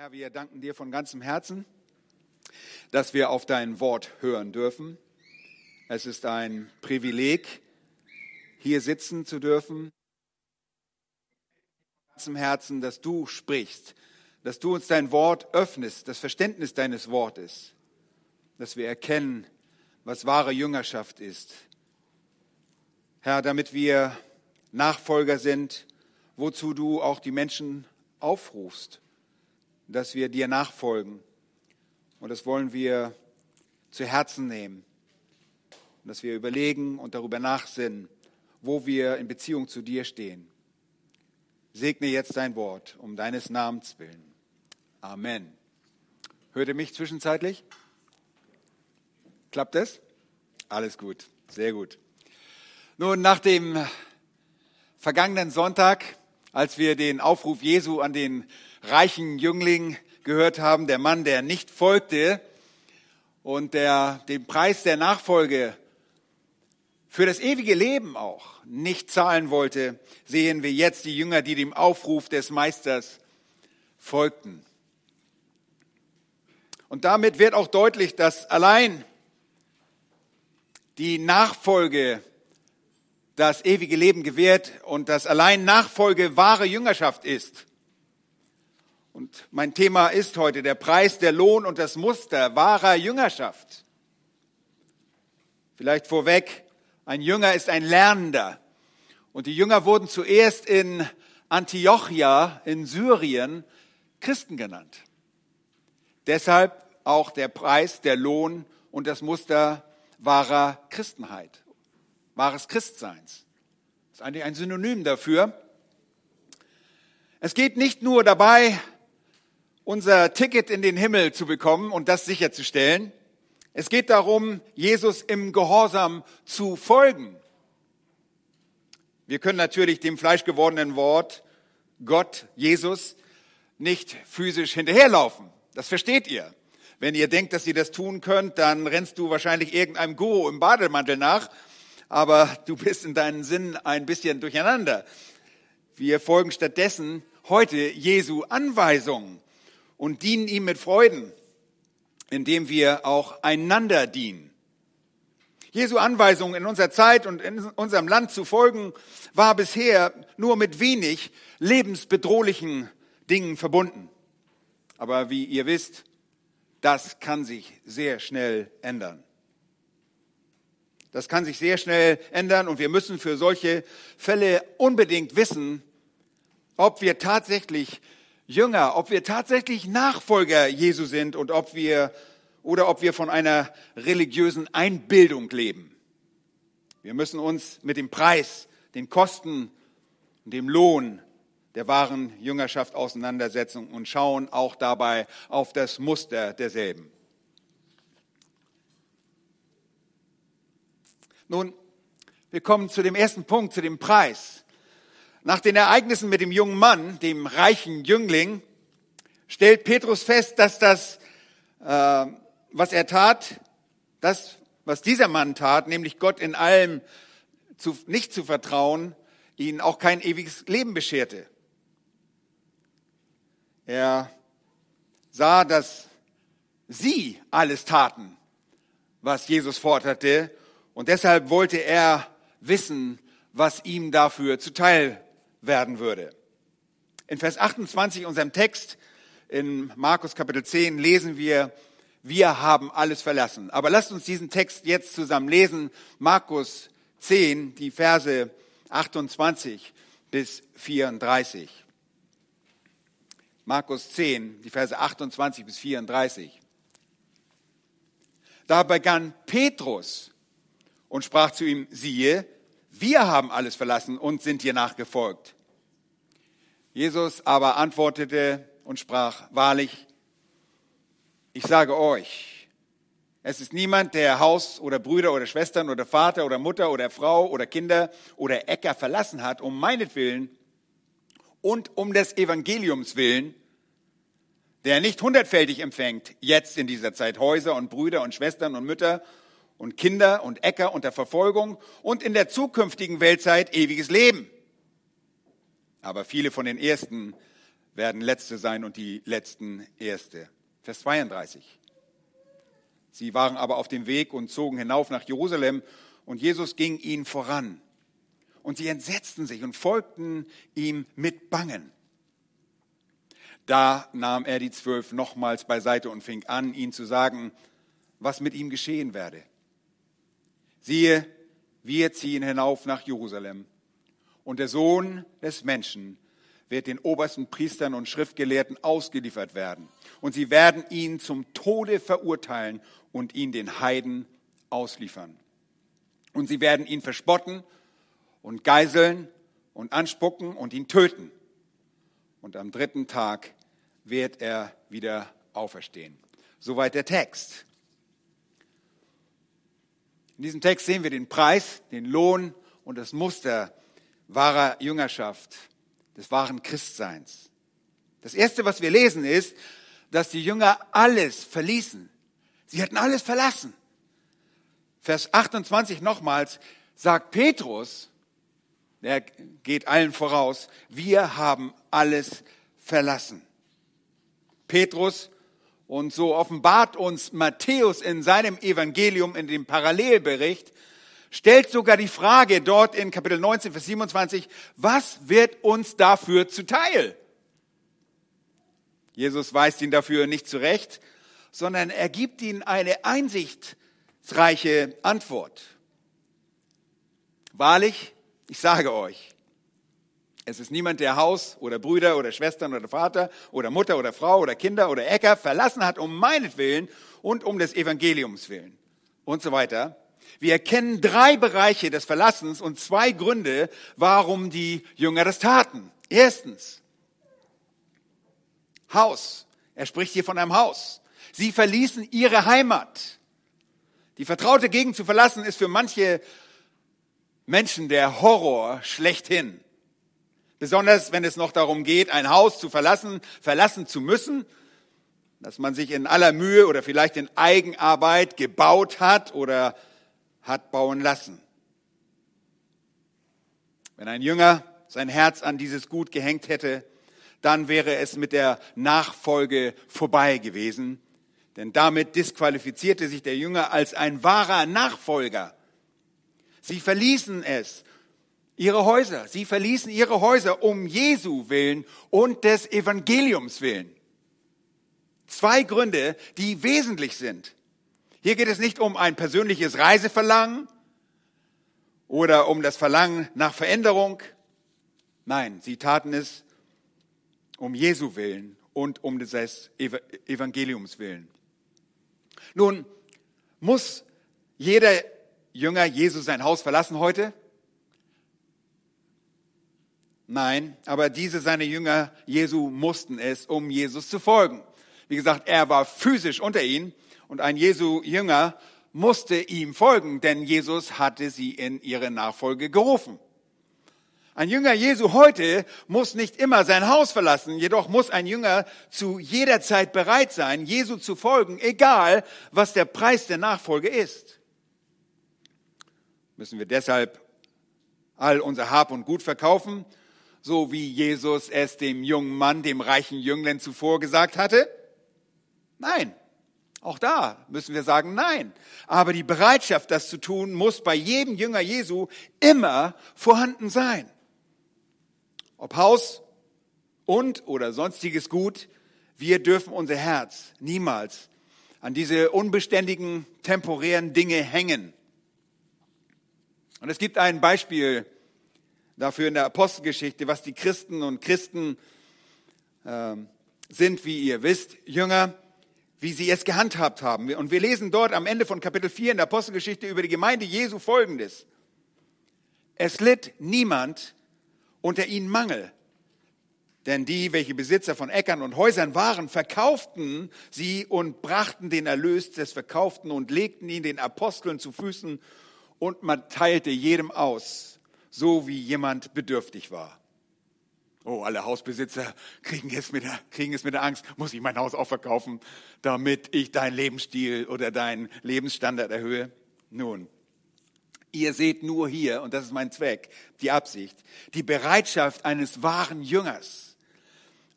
Herr, wir danken dir von ganzem Herzen, dass wir auf dein Wort hören dürfen. Es ist ein Privileg, hier sitzen zu dürfen. Von ganzem Herzen, dass du sprichst, dass du uns dein Wort öffnest, das Verständnis deines Wortes, dass wir erkennen, was wahre Jüngerschaft ist. Herr, damit wir Nachfolger sind, wozu du auch die Menschen aufrufst dass wir dir nachfolgen. Und das wollen wir zu Herzen nehmen. Und dass wir überlegen und darüber nachsinnen, wo wir in Beziehung zu dir stehen. Segne jetzt dein Wort um deines Namens willen. Amen. Hört ihr mich zwischenzeitlich? Klappt es? Alles gut, sehr gut. Nun, nach dem vergangenen Sonntag, als wir den Aufruf Jesu an den reichen Jüngling gehört haben, der Mann, der nicht folgte und der den Preis der Nachfolge für das ewige Leben auch nicht zahlen wollte, sehen wir jetzt die Jünger, die dem Aufruf des Meisters folgten. Und damit wird auch deutlich, dass allein die Nachfolge das ewige Leben gewährt und dass allein Nachfolge wahre Jüngerschaft ist. Und mein Thema ist heute der Preis, der Lohn und das Muster wahrer Jüngerschaft. Vielleicht vorweg, ein Jünger ist ein Lernender. Und die Jünger wurden zuerst in Antiochia in Syrien Christen genannt. Deshalb auch der Preis, der Lohn und das Muster wahrer Christenheit, wahres Christseins. Das ist eigentlich ein Synonym dafür. Es geht nicht nur dabei unser Ticket in den Himmel zu bekommen und das sicherzustellen. Es geht darum, Jesus im Gehorsam zu folgen. Wir können natürlich dem fleischgewordenen Wort Gott, Jesus, nicht physisch hinterherlaufen. Das versteht ihr. Wenn ihr denkt, dass ihr das tun könnt, dann rennst du wahrscheinlich irgendeinem Guru im Bademantel nach, aber du bist in deinen Sinnen ein bisschen durcheinander. Wir folgen stattdessen heute Jesu Anweisungen und dienen ihm mit Freuden, indem wir auch einander dienen. Jesu Anweisung in unserer Zeit und in unserem Land zu folgen, war bisher nur mit wenig lebensbedrohlichen Dingen verbunden. Aber wie ihr wisst, das kann sich sehr schnell ändern. Das kann sich sehr schnell ändern und wir müssen für solche Fälle unbedingt wissen, ob wir tatsächlich Jünger, ob wir tatsächlich Nachfolger Jesu sind und ob wir oder ob wir von einer religiösen Einbildung leben. Wir müssen uns mit dem Preis, den Kosten und dem Lohn der wahren Jüngerschaft auseinandersetzen und schauen auch dabei auf das Muster derselben. Nun, wir kommen zu dem ersten Punkt, zu dem Preis. Nach den Ereignissen mit dem jungen Mann, dem reichen Jüngling, stellt Petrus fest, dass das, äh, was er tat, das, was dieser Mann tat, nämlich Gott in allem zu, nicht zu vertrauen, ihn auch kein ewiges Leben bescherte. Er sah, dass sie alles taten, was Jesus forderte, und deshalb wollte er wissen, was ihm dafür zuteil werden würde. In Vers 28 unserem Text in Markus Kapitel 10 lesen wir, wir haben alles verlassen. Aber lasst uns diesen Text jetzt zusammen lesen. Markus 10, die Verse 28 bis 34. Markus 10, die Verse 28 bis 34. Da begann Petrus und sprach zu ihm, siehe, wir haben alles verlassen und sind dir nachgefolgt. Jesus aber antwortete und sprach, wahrlich, ich sage euch, es ist niemand, der Haus oder Brüder oder Schwestern oder Vater oder Mutter oder Frau oder Kinder oder Äcker verlassen hat, um meinetwillen und um des Evangeliums willen, der nicht hundertfältig empfängt, jetzt in dieser Zeit Häuser und Brüder und Schwestern und Mütter und Kinder und Äcker unter Verfolgung und in der zukünftigen Weltzeit ewiges Leben. Aber viele von den Ersten werden Letzte sein und die Letzten Erste. Vers 32. Sie waren aber auf dem Weg und zogen hinauf nach Jerusalem und Jesus ging ihnen voran. Und sie entsetzten sich und folgten ihm mit Bangen. Da nahm er die Zwölf nochmals beiseite und fing an, ihnen zu sagen, was mit ihm geschehen werde. Siehe, wir ziehen hinauf nach Jerusalem und der Sohn des Menschen wird den obersten Priestern und Schriftgelehrten ausgeliefert werden. Und sie werden ihn zum Tode verurteilen und ihn den Heiden ausliefern. Und sie werden ihn verspotten und geiseln und anspucken und ihn töten. Und am dritten Tag wird er wieder auferstehen. Soweit der Text. In diesem Text sehen wir den Preis, den Lohn und das Muster wahrer Jüngerschaft, des wahren Christseins. Das Erste, was wir lesen, ist, dass die Jünger alles verließen. Sie hatten alles verlassen. Vers 28 nochmals sagt Petrus, der geht allen voraus, wir haben alles verlassen. Petrus und so offenbart uns Matthäus in seinem Evangelium, in dem Parallelbericht, stellt sogar die Frage dort in Kapitel 19, Vers 27, was wird uns dafür zuteil? Jesus weist ihn dafür nicht zurecht, sondern er gibt ihnen eine einsichtsreiche Antwort. Wahrlich, ich sage euch, es ist niemand, der Haus oder Brüder oder Schwestern oder Vater oder Mutter oder Frau oder Kinder oder Äcker verlassen hat um meinetwillen und um des Evangeliums willen und so weiter. Wir erkennen drei Bereiche des Verlassens und zwei Gründe, warum die Jünger das taten. Erstens, Haus. Er spricht hier von einem Haus. Sie verließen ihre Heimat. Die vertraute Gegend zu verlassen ist für manche Menschen der Horror schlechthin. Besonders wenn es noch darum geht, ein Haus zu verlassen, verlassen zu müssen, dass man sich in aller Mühe oder vielleicht in Eigenarbeit gebaut hat oder hat bauen lassen. Wenn ein Jünger sein Herz an dieses Gut gehängt hätte, dann wäre es mit der Nachfolge vorbei gewesen, denn damit disqualifizierte sich der Jünger als ein wahrer Nachfolger. Sie verließen es ihre Häuser. Sie verließen ihre Häuser um Jesu willen und des Evangeliums willen. Zwei Gründe, die wesentlich sind. Hier geht es nicht um ein persönliches Reiseverlangen oder um das Verlangen nach Veränderung. Nein, sie taten es um Jesu willen und um des Evangeliums willen. Nun, muss jeder Jünger Jesus sein Haus verlassen heute? Nein, aber diese seine Jünger Jesu mussten es, um Jesus zu folgen. Wie gesagt, er war physisch unter ihnen und ein Jesu Jünger musste ihm folgen, denn Jesus hatte sie in ihre Nachfolge gerufen. Ein Jünger Jesu heute muss nicht immer sein Haus verlassen, jedoch muss ein Jünger zu jeder Zeit bereit sein, Jesu zu folgen, egal was der Preis der Nachfolge ist. Müssen wir deshalb all unser Hab und Gut verkaufen so wie Jesus es dem jungen Mann, dem reichen Jüngling zuvor gesagt hatte? Nein. Auch da müssen wir sagen nein. Aber die Bereitschaft, das zu tun, muss bei jedem Jünger Jesu immer vorhanden sein. Ob Haus und oder sonstiges Gut, wir dürfen unser Herz niemals an diese unbeständigen, temporären Dinge hängen. Und es gibt ein Beispiel dafür in der Apostelgeschichte, was die Christen und Christen äh, sind, wie ihr wisst, Jünger, wie sie es gehandhabt haben. Und wir lesen dort am Ende von Kapitel 4 in der Apostelgeschichte über die Gemeinde Jesu Folgendes. Es litt niemand unter ihnen Mangel. Denn die, welche Besitzer von Äckern und Häusern waren, verkauften sie und brachten den Erlös des Verkauften und legten ihn den Aposteln zu Füßen und man teilte jedem aus, so wie jemand bedürftig war. Oh, alle Hausbesitzer kriegen es, mit der, kriegen es mit der Angst, muss ich mein Haus auch verkaufen, damit ich deinen Lebensstil oder deinen Lebensstandard erhöhe? Nun, ihr seht nur hier, und das ist mein Zweck, die Absicht, die Bereitschaft eines wahren Jüngers,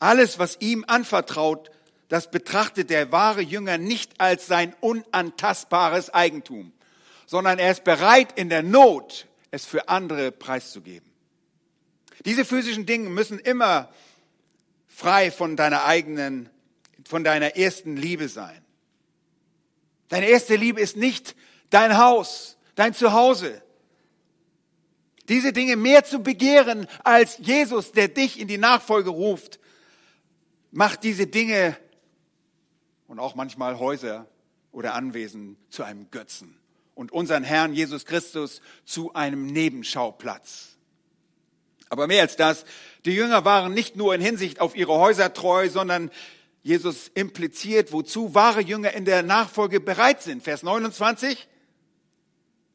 Alles, was ihm anvertraut, das betrachtet der wahre Jünger nicht als sein unantastbares Eigentum, sondern er ist bereit, in der Not es für andere preiszugeben. Diese physischen Dinge müssen immer frei von deiner eigenen, von deiner ersten Liebe sein. Deine erste Liebe ist nicht dein Haus, dein Zuhause. Diese Dinge mehr zu begehren als Jesus, der dich in die Nachfolge ruft, macht diese Dinge und auch manchmal Häuser oder Anwesen zu einem Götzen und unseren Herrn Jesus Christus zu einem Nebenschauplatz. Aber mehr als das, die Jünger waren nicht nur in Hinsicht auf ihre Häuser treu, sondern Jesus impliziert, wozu wahre Jünger in der Nachfolge bereit sind. Vers 29.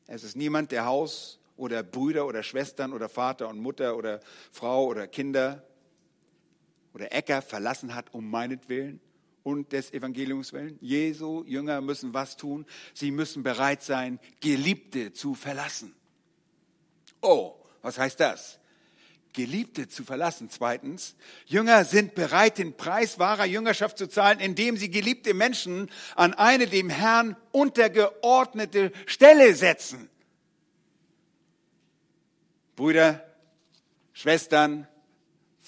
Es ist niemand, der Haus oder Brüder oder Schwestern oder Vater und Mutter oder Frau oder Kinder oder Äcker verlassen hat um meinetwillen und des Evangeliums willen. Jesu Jünger müssen was tun? Sie müssen bereit sein, Geliebte zu verlassen. Oh, was heißt das? Geliebte zu verlassen. Zweitens, Jünger sind bereit, den Preis wahrer Jüngerschaft zu zahlen, indem sie geliebte Menschen an eine dem Herrn untergeordnete Stelle setzen. Brüder, Schwestern,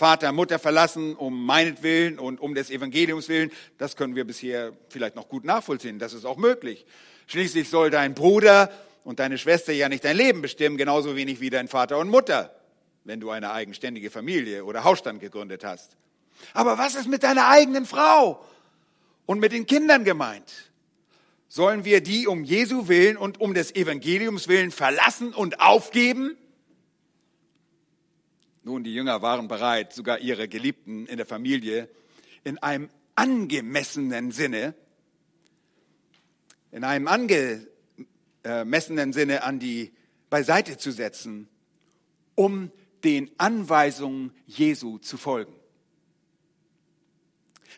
Vater, Mutter verlassen, um meinetwillen und um des Evangeliums willen. Das können wir bisher vielleicht noch gut nachvollziehen. Das ist auch möglich. Schließlich soll dein Bruder und deine Schwester ja nicht dein Leben bestimmen, genauso wenig wie dein Vater und Mutter, wenn du eine eigenständige Familie oder Hausstand gegründet hast. Aber was ist mit deiner eigenen Frau und mit den Kindern gemeint? Sollen wir die um Jesu willen und um des Evangeliums willen verlassen und aufgeben? Nun, die Jünger waren bereit, sogar ihre Geliebten in der Familie in einem angemessenen Sinne, in einem angemessenen Sinne an die beiseite zu setzen, um den Anweisungen Jesu zu folgen.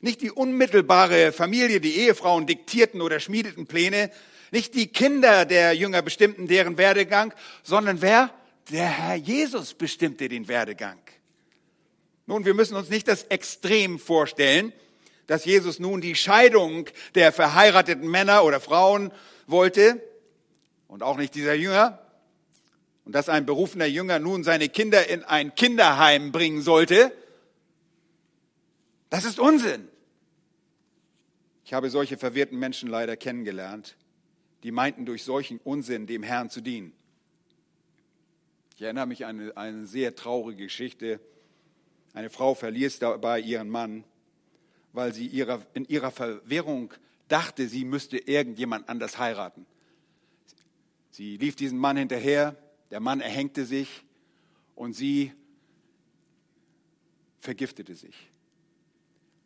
Nicht die unmittelbare Familie, die Ehefrauen diktierten oder schmiedeten Pläne, nicht die Kinder der Jünger bestimmten deren Werdegang, sondern wer? Der Herr Jesus bestimmte den Werdegang. Nun, wir müssen uns nicht das Extrem vorstellen, dass Jesus nun die Scheidung der verheirateten Männer oder Frauen wollte und auch nicht dieser Jünger und dass ein berufener Jünger nun seine Kinder in ein Kinderheim bringen sollte. Das ist Unsinn. Ich habe solche verwirrten Menschen leider kennengelernt, die meinten durch solchen Unsinn dem Herrn zu dienen. Ich erinnere mich an eine, eine sehr traurige Geschichte. Eine Frau verliert dabei ihren Mann, weil sie ihrer, in ihrer Verwirrung dachte, sie müsste irgendjemand anders heiraten. Sie lief diesem Mann hinterher, der Mann erhängte sich und sie vergiftete sich.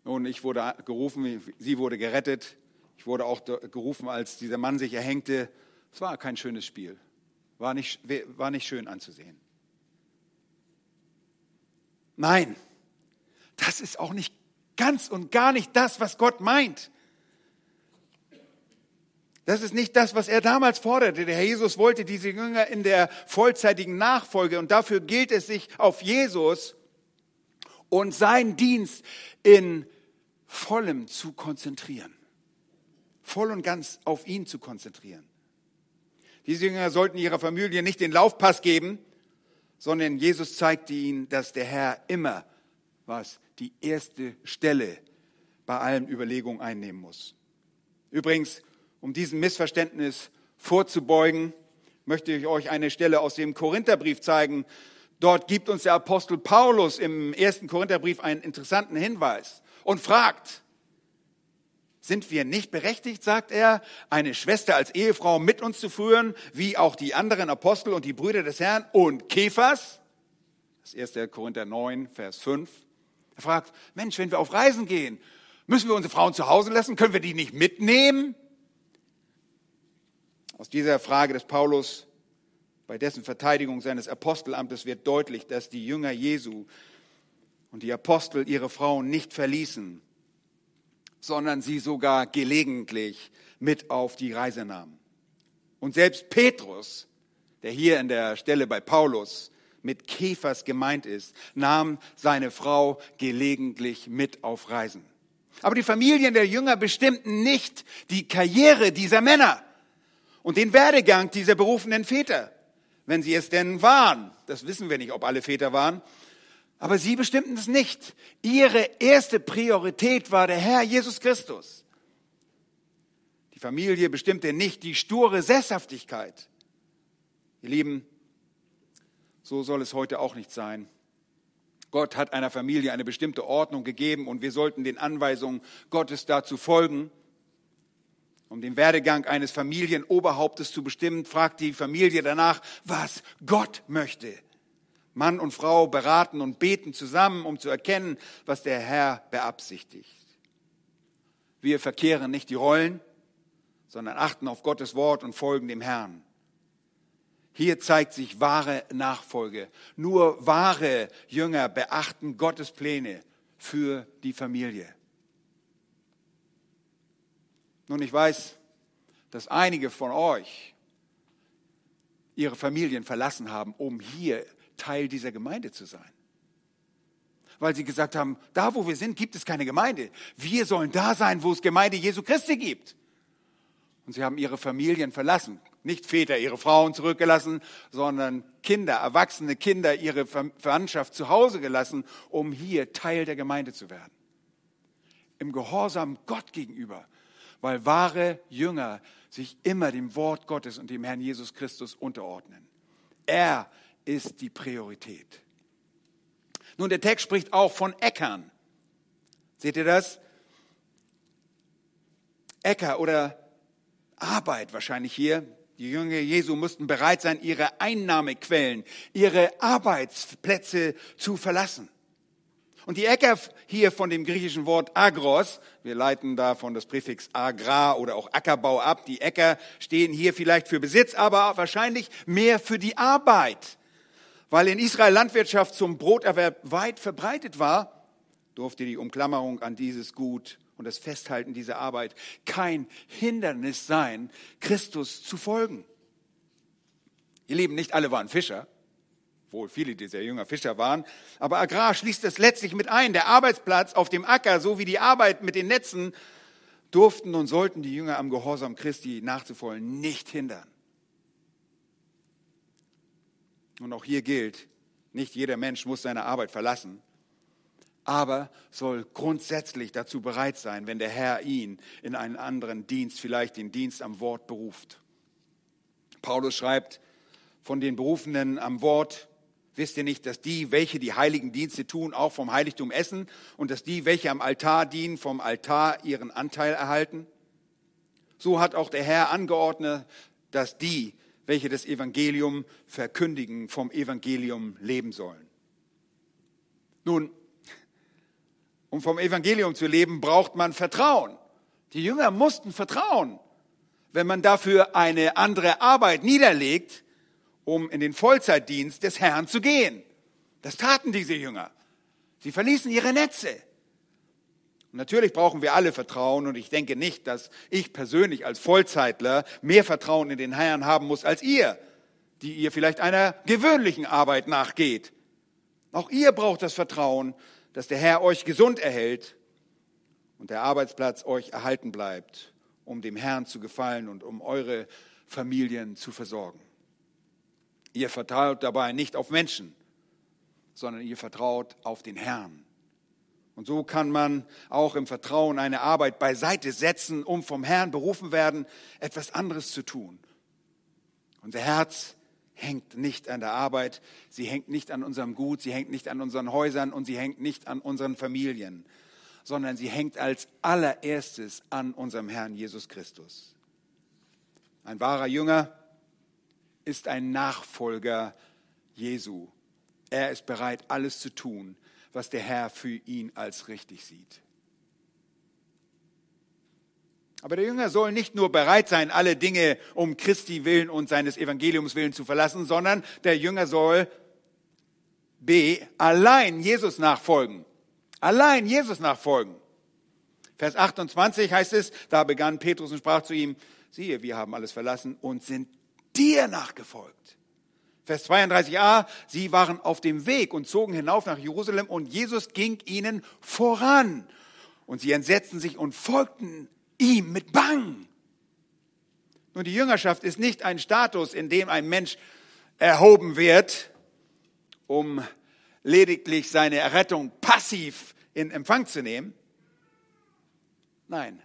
Nun, ich wurde gerufen, sie wurde gerettet. Ich wurde auch gerufen, als dieser Mann sich erhängte. Es war kein schönes Spiel. War nicht, war nicht schön anzusehen. Nein, das ist auch nicht ganz und gar nicht das, was Gott meint. Das ist nicht das, was er damals forderte. Der Herr Jesus wollte diese Jünger in der vollzeitigen Nachfolge und dafür gilt es sich auf Jesus und seinen Dienst in vollem zu konzentrieren. Voll und ganz auf ihn zu konzentrieren. Diese Jünger sollten ihrer Familie nicht den Laufpass geben, sondern Jesus zeigte ihnen, dass der Herr immer was die erste Stelle bei allen Überlegungen einnehmen muss. Übrigens, um diesem Missverständnis vorzubeugen, möchte ich euch eine Stelle aus dem Korintherbrief zeigen. Dort gibt uns der Apostel Paulus im ersten Korintherbrief einen interessanten Hinweis und fragt, sind wir nicht berechtigt, sagt er, eine Schwester als Ehefrau mit uns zu führen, wie auch die anderen Apostel und die Brüder des Herrn und Kephas? Das ist 1. Korinther 9, Vers 5. Er fragt, Mensch, wenn wir auf Reisen gehen, müssen wir unsere Frauen zu Hause lassen? Können wir die nicht mitnehmen? Aus dieser Frage des Paulus bei dessen Verteidigung seines Apostelamtes wird deutlich, dass die Jünger Jesu und die Apostel ihre Frauen nicht verließen, sondern sie sogar gelegentlich mit auf die Reise nahmen. Und selbst Petrus, der hier in der Stelle bei Paulus mit Käfers gemeint ist, nahm seine Frau gelegentlich mit auf Reisen. Aber die Familien der Jünger bestimmten nicht die Karriere dieser Männer und den Werdegang dieser berufenen Väter, wenn sie es denn waren. Das wissen wir nicht, ob alle Väter waren. Aber sie bestimmten es nicht. Ihre erste Priorität war der Herr Jesus Christus. Die Familie bestimmte nicht die sture Sesshaftigkeit. Ihr Lieben, so soll es heute auch nicht sein. Gott hat einer Familie eine bestimmte Ordnung gegeben und wir sollten den Anweisungen Gottes dazu folgen. Um den Werdegang eines Familienoberhauptes zu bestimmen, fragt die Familie danach, was Gott möchte. Mann und Frau beraten und beten zusammen, um zu erkennen, was der Herr beabsichtigt. Wir verkehren nicht die Rollen, sondern achten auf Gottes Wort und folgen dem Herrn. Hier zeigt sich wahre Nachfolge. Nur wahre Jünger beachten Gottes Pläne für die Familie. Nun, ich weiß, dass einige von euch ihre Familien verlassen haben, um hier Teil dieser Gemeinde zu sein. Weil sie gesagt haben, da wo wir sind, gibt es keine Gemeinde. Wir sollen da sein, wo es Gemeinde Jesu Christi gibt. Und sie haben ihre Familien verlassen. Nicht Väter ihre Frauen zurückgelassen, sondern Kinder, erwachsene Kinder ihre Verwandtschaft zu Hause gelassen, um hier Teil der Gemeinde zu werden. Im Gehorsam Gott gegenüber, weil wahre Jünger sich immer dem Wort Gottes und dem Herrn Jesus Christus unterordnen. Er ist die Priorität. Nun, der Text spricht auch von Äckern. Seht ihr das? Äcker oder Arbeit wahrscheinlich hier. Die Jünger Jesu mussten bereit sein, ihre Einnahmequellen, ihre Arbeitsplätze zu verlassen. Und die Äcker hier von dem griechischen Wort agros, wir leiten davon das Präfix agra oder auch Ackerbau ab. Die Äcker stehen hier vielleicht für Besitz, aber wahrscheinlich mehr für die Arbeit. Weil in Israel Landwirtschaft zum Broterwerb weit verbreitet war, durfte die Umklammerung an dieses Gut und das Festhalten dieser Arbeit kein Hindernis sein, Christus zu folgen. Ihr Lieben, nicht alle waren Fischer, wohl viele dieser Jünger Fischer waren, aber Agrar schließt es letztlich mit ein. Der Arbeitsplatz auf dem Acker sowie die Arbeit mit den Netzen durften und sollten die Jünger am Gehorsam Christi nachzufolgen nicht hindern. Und auch hier gilt, nicht jeder Mensch muss seine Arbeit verlassen aber soll grundsätzlich dazu bereit sein, wenn der Herr ihn in einen anderen Dienst, vielleicht den Dienst am Wort beruft. Paulus schreibt von den Berufenen am Wort, wisst ihr nicht, dass die, welche die heiligen Dienste tun, auch vom Heiligtum essen und dass die, welche am Altar dienen, vom Altar ihren Anteil erhalten? So hat auch der Herr angeordnet, dass die, welche das Evangelium verkündigen, vom Evangelium leben sollen. Nun, um vom Evangelium zu leben, braucht man Vertrauen. Die Jünger mussten vertrauen. Wenn man dafür eine andere Arbeit niederlegt, um in den Vollzeitdienst des Herrn zu gehen. Das taten diese Jünger. Sie verließen ihre Netze. Natürlich brauchen wir alle Vertrauen und ich denke nicht, dass ich persönlich als Vollzeitler mehr Vertrauen in den Herrn haben muss als ihr, die ihr vielleicht einer gewöhnlichen Arbeit nachgeht. Auch ihr braucht das Vertrauen, dass der Herr euch gesund erhält und der Arbeitsplatz euch erhalten bleibt, um dem Herrn zu gefallen und um eure Familien zu versorgen. Ihr vertraut dabei nicht auf Menschen, sondern ihr vertraut auf den Herrn. Und so kann man auch im Vertrauen eine Arbeit beiseite setzen, um vom Herrn berufen werden, etwas anderes zu tun. Unser Herz hängt nicht an der Arbeit, sie hängt nicht an unserem Gut, sie hängt nicht an unseren Häusern und sie hängt nicht an unseren Familien, sondern sie hängt als allererstes an unserem Herrn Jesus Christus. Ein wahrer Jünger ist ein Nachfolger Jesu. Er ist bereit, alles zu tun, was der Herr für ihn als richtig sieht. Aber der Jünger soll nicht nur bereit sein, alle Dinge um Christi willen und seines Evangeliums willen zu verlassen, sondern der Jünger soll B, allein Jesus nachfolgen. Allein Jesus nachfolgen. Vers 28 heißt es, da begann Petrus und sprach zu ihm, siehe, wir haben alles verlassen und sind dir nachgefolgt. Vers 32a, sie waren auf dem Weg und zogen hinauf nach Jerusalem und Jesus ging ihnen voran. Und sie entsetzten sich und folgten ihm mit Bang. Nun, die Jüngerschaft ist nicht ein Status, in dem ein Mensch erhoben wird, um lediglich seine Errettung passiv in Empfang zu nehmen. Nein,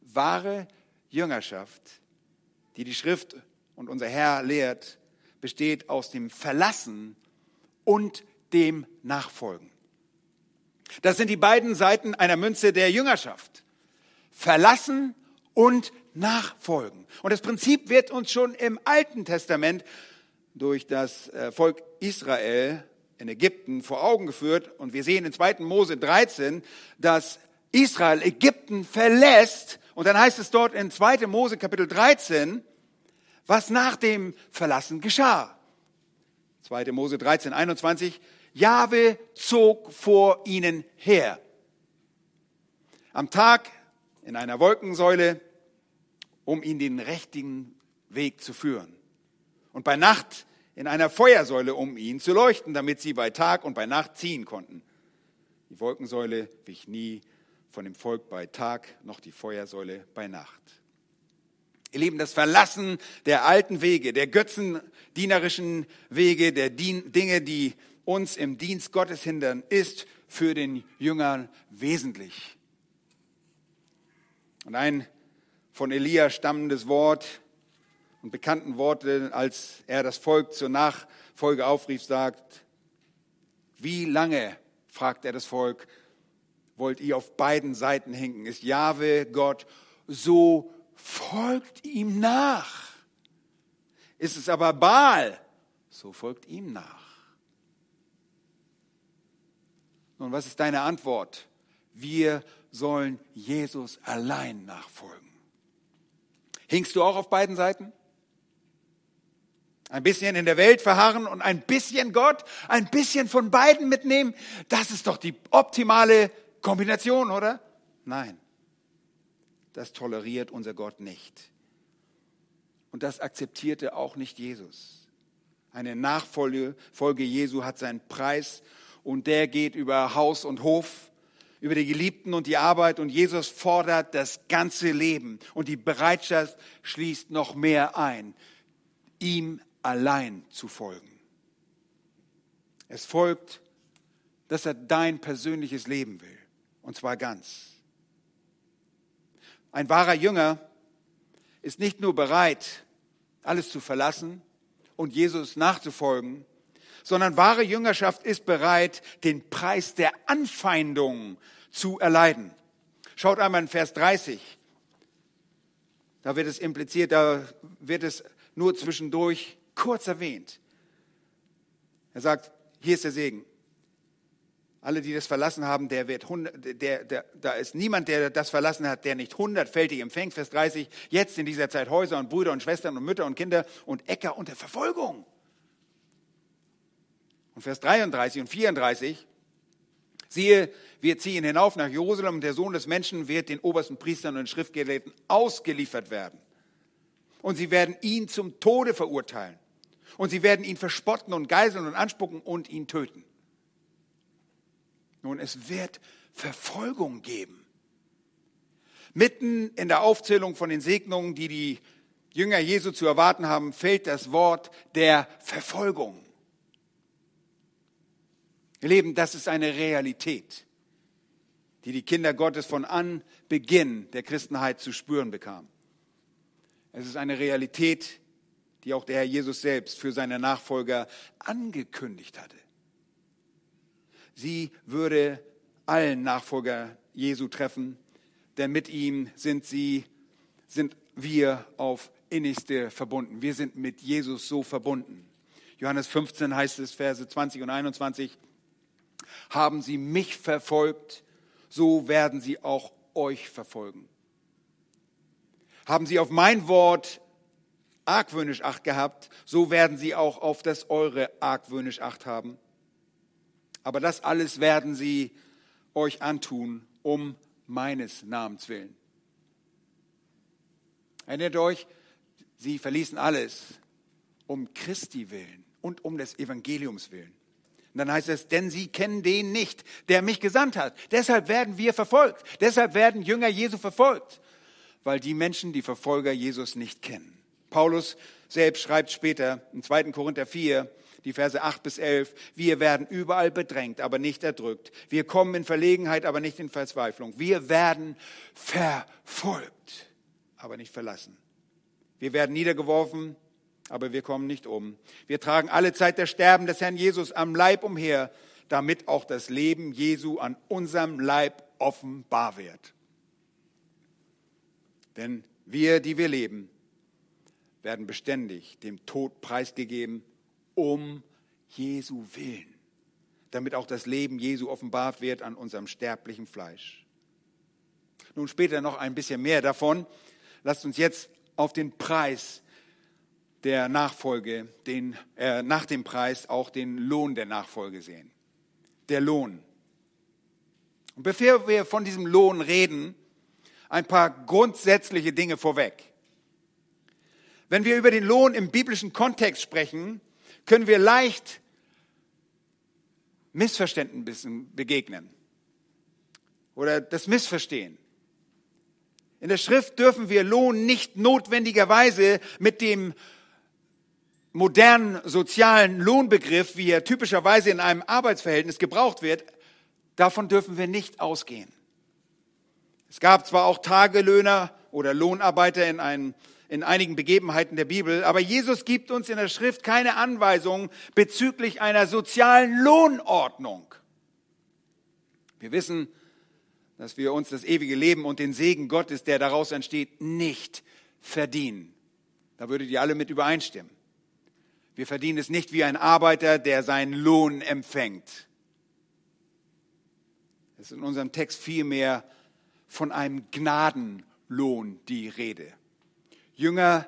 wahre Jüngerschaft, die die Schrift und unser Herr lehrt, besteht aus dem Verlassen und dem Nachfolgen. Das sind die beiden Seiten einer Münze der Jüngerschaft. Verlassen und nachfolgen. Und das Prinzip wird uns schon im Alten Testament durch das äh, Volk Israel in Ägypten vor Augen geführt. Und wir sehen in 2. Mose 13, dass Israel Ägypten verlässt. Und dann heißt es dort in 2. Mose Kapitel 13, was nach dem Verlassen geschah. 2. Mose 13, 21. Jahwe zog vor ihnen her. Am Tag in einer Wolkensäule, um ihn den richtigen Weg zu führen. Und bei Nacht in einer Feuersäule, um ihn zu leuchten, damit sie bei Tag und bei Nacht ziehen konnten. Die Wolkensäule wich nie von dem Volk bei Tag, noch die Feuersäule bei Nacht. Ihr Lieben, das Verlassen der alten Wege, der götzendienerischen Wege, der Dinge, die uns im Dienst Gottes hindern, ist für den Jüngern wesentlich. Und ein von Elia stammendes Wort und bekannten Worte, als er das Volk zur Nachfolge aufrief, sagt, wie lange, fragt er das Volk, wollt ihr auf beiden Seiten hinken? Ist Jahwe Gott so folgt ihm nach. Ist es aber Baal, so folgt ihm nach. Nun, was ist deine Antwort? Wir sollen Jesus allein nachfolgen. Hinkst du auch auf beiden Seiten? Ein bisschen in der Welt verharren und ein bisschen Gott, ein bisschen von beiden mitnehmen, das ist doch die optimale Kombination, oder? Nein das toleriert unser Gott nicht. Und das akzeptierte auch nicht Jesus. Eine Nachfolge Folge Jesu hat seinen Preis und der geht über Haus und Hof, über die Geliebten und die Arbeit und Jesus fordert das ganze Leben und die Bereitschaft schließt noch mehr ein, ihm allein zu folgen. Es folgt, dass er dein persönliches Leben will und zwar ganz. Ein wahrer Jünger ist nicht nur bereit, alles zu verlassen und Jesus nachzufolgen, sondern wahre Jüngerschaft ist bereit, den Preis der Anfeindung zu erleiden. Schaut einmal in Vers 30. Da wird es impliziert, da wird es nur zwischendurch kurz erwähnt. Er sagt, hier ist der Segen. Alle, die das verlassen haben, der wird, der, der, da ist niemand, der das verlassen hat, der nicht hundertfältig empfängt. Vers 30, jetzt in dieser Zeit Häuser und Brüder und Schwestern und Mütter und Kinder und Äcker unter Verfolgung. Und Vers 33 und 34, siehe, wir ziehen hinauf nach Jerusalem und der Sohn des Menschen wird den obersten Priestern und Schriftgelehrten ausgeliefert werden. Und sie werden ihn zum Tode verurteilen. Und sie werden ihn verspotten und geiseln und anspucken und ihn töten. Nun, es wird Verfolgung geben. Mitten in der Aufzählung von den Segnungen, die die Jünger Jesu zu erwarten haben, fällt das Wort der Verfolgung. Ihr Leben, das ist eine Realität, die die Kinder Gottes von Anbeginn der Christenheit zu spüren bekamen. Es ist eine Realität, die auch der Herr Jesus selbst für seine Nachfolger angekündigt hatte sie würde allen Nachfolger Jesu treffen, denn mit ihm sind sie, sind wir auf innigste verbunden. Wir sind mit Jesus so verbunden. Johannes 15 heißt es, Verse 20 und 21, haben sie mich verfolgt, so werden sie auch euch verfolgen. Haben sie auf mein Wort argwöhnisch Acht gehabt, so werden sie auch auf das eure argwöhnisch Acht haben. Aber das alles werden sie euch antun, um meines Namens willen. Erinnert euch, sie verließen alles um Christi willen, und um des Evangeliums willen. Und dann heißt es, denn sie kennen den nicht, der mich gesandt hat. Deshalb werden wir verfolgt. Deshalb werden Jünger Jesu verfolgt, weil die Menschen die Verfolger Jesus nicht kennen. Paulus selbst schreibt später in 2. Korinther 4, die Verse 8 bis 11, wir werden überall bedrängt, aber nicht erdrückt. Wir kommen in Verlegenheit, aber nicht in Verzweiflung. Wir werden verfolgt, aber nicht verlassen. Wir werden niedergeworfen, aber wir kommen nicht um. Wir tragen alle Zeit das Sterben des Herrn Jesus am Leib umher, damit auch das Leben Jesu an unserem Leib offenbar wird. Denn wir, die wir leben, werden beständig dem Tod preisgegeben, um Jesu willen, damit auch das Leben Jesu offenbart wird an unserem sterblichen Fleisch. Nun später noch ein bisschen mehr davon. Lasst uns jetzt auf den Preis der Nachfolge, den, äh, nach dem Preis auch den Lohn der Nachfolge sehen. Der Lohn. Und bevor wir von diesem Lohn reden, ein paar grundsätzliche Dinge vorweg. Wenn wir über den Lohn im biblischen Kontext sprechen, können wir leicht Missverständnissen begegnen oder das Missverstehen. In der Schrift dürfen wir Lohn nicht notwendigerweise mit dem modernen sozialen Lohnbegriff, wie er typischerweise in einem Arbeitsverhältnis gebraucht wird, davon dürfen wir nicht ausgehen. Es gab zwar auch Tagelöhner oder Lohnarbeiter in, einem, in einigen Begebenheiten der Bibel, aber Jesus gibt uns in der Schrift keine Anweisung bezüglich einer sozialen Lohnordnung. Wir wissen, dass wir uns das ewige Leben und den Segen Gottes, der daraus entsteht, nicht verdienen. Da würdet ihr alle mit übereinstimmen. Wir verdienen es nicht wie ein Arbeiter, der seinen Lohn empfängt. Es ist in unserem Text vielmehr von einem Gnadenlohn die Rede. Jünger,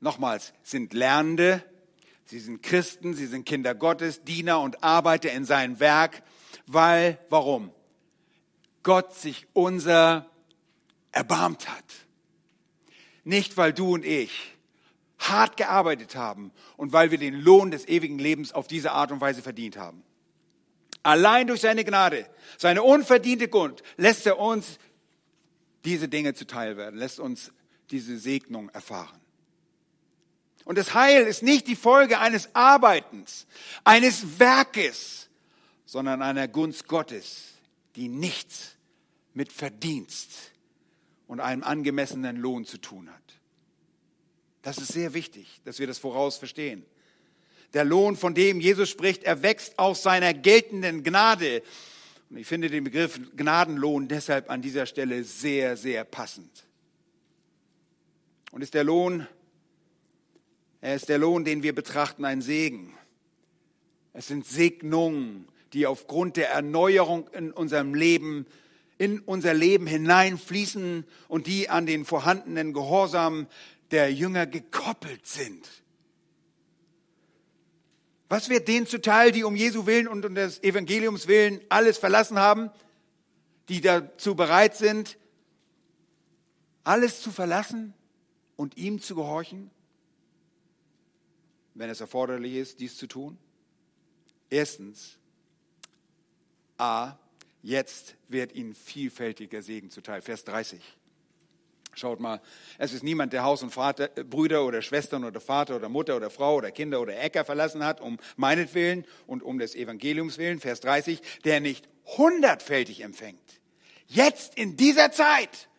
nochmals, sind Lernende, sie sind Christen, sie sind Kinder Gottes, Diener und Arbeiter in seinem Werk, weil, warum? Gott sich unser erbarmt hat. Nicht, weil du und ich hart gearbeitet haben und weil wir den Lohn des ewigen Lebens auf diese Art und Weise verdient haben. Allein durch seine Gnade, seine unverdiente Gunst, lässt er uns diese Dinge zuteil werden, lässt uns diese Segnung erfahren. Und das Heil ist nicht die Folge eines Arbeitens, eines Werkes, sondern einer Gunst Gottes, die nichts mit Verdienst und einem angemessenen Lohn zu tun hat. Das ist sehr wichtig, dass wir das voraus verstehen. Der Lohn, von dem Jesus spricht, erwächst aus seiner geltenden Gnade. Und ich finde den Begriff Gnadenlohn deshalb an dieser Stelle sehr, sehr passend. Und ist der Lohn, er ist der Lohn, den wir betrachten, ein Segen. Es sind Segnungen, die aufgrund der Erneuerung in unserem Leben, in unser Leben hineinfließen und die an den vorhandenen Gehorsam der Jünger gekoppelt sind. Was wird denen zuteil, die um Jesu willen und um des Evangeliums willen alles verlassen haben, die dazu bereit sind, alles zu verlassen und ihm zu gehorchen, wenn es erforderlich ist, dies zu tun? Erstens, A, jetzt wird ihnen vielfältiger Segen zuteil. Vers 30. Schaut mal, es ist niemand, der Haus und Vater, äh, Brüder oder Schwestern oder Vater oder Mutter oder Frau oder Kinder oder Äcker verlassen hat, um meinetwillen und um des Evangeliums willen, Vers 30, der nicht hundertfältig empfängt. Jetzt in dieser Zeit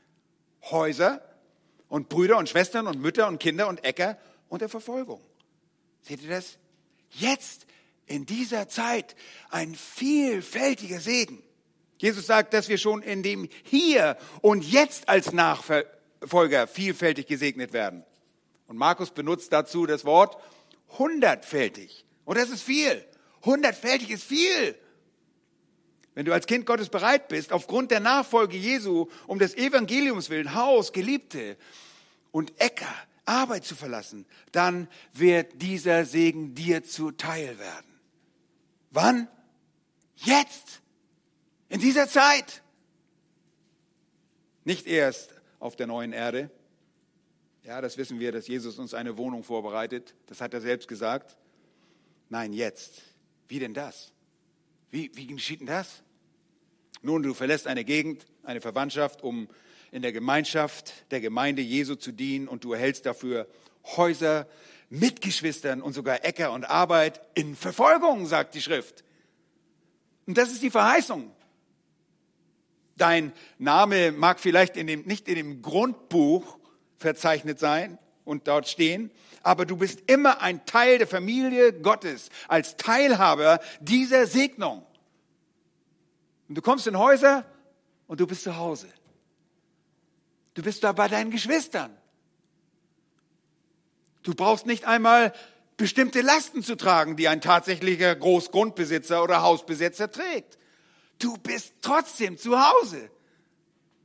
Häuser und Brüder und Schwestern und Mütter und Kinder und Äcker unter Verfolgung. Seht ihr das? Jetzt in dieser Zeit ein vielfältiger Segen. Jesus sagt, dass wir schon in dem Hier und Jetzt als Nachfolger Folger vielfältig gesegnet werden. Und Markus benutzt dazu das Wort hundertfältig. Und das ist viel. Hundertfältig ist viel. Wenn du als Kind Gottes bereit bist, aufgrund der Nachfolge Jesu, um des Evangeliums willen, Haus, Geliebte und Äcker, Arbeit zu verlassen, dann wird dieser Segen dir zuteil werden. Wann? Jetzt. In dieser Zeit. Nicht erst auf der neuen Erde. Ja, das wissen wir, dass Jesus uns eine Wohnung vorbereitet. Das hat er selbst gesagt. Nein, jetzt. Wie denn das? Wie, wie geschieht denn das? Nun, du verlässt eine Gegend, eine Verwandtschaft, um in der Gemeinschaft der Gemeinde Jesu zu dienen und du erhältst dafür Häuser, Mitgeschwistern und sogar Äcker und Arbeit in Verfolgung, sagt die Schrift. Und das ist die Verheißung. Dein Name mag vielleicht in dem, nicht in dem Grundbuch verzeichnet sein und dort stehen, aber du bist immer ein Teil der Familie Gottes, als Teilhaber dieser Segnung. Und du kommst in Häuser und du bist zu Hause. Du bist da bei deinen Geschwistern. Du brauchst nicht einmal bestimmte Lasten zu tragen, die ein tatsächlicher Großgrundbesitzer oder Hausbesitzer trägt. Du bist trotzdem zu Hause.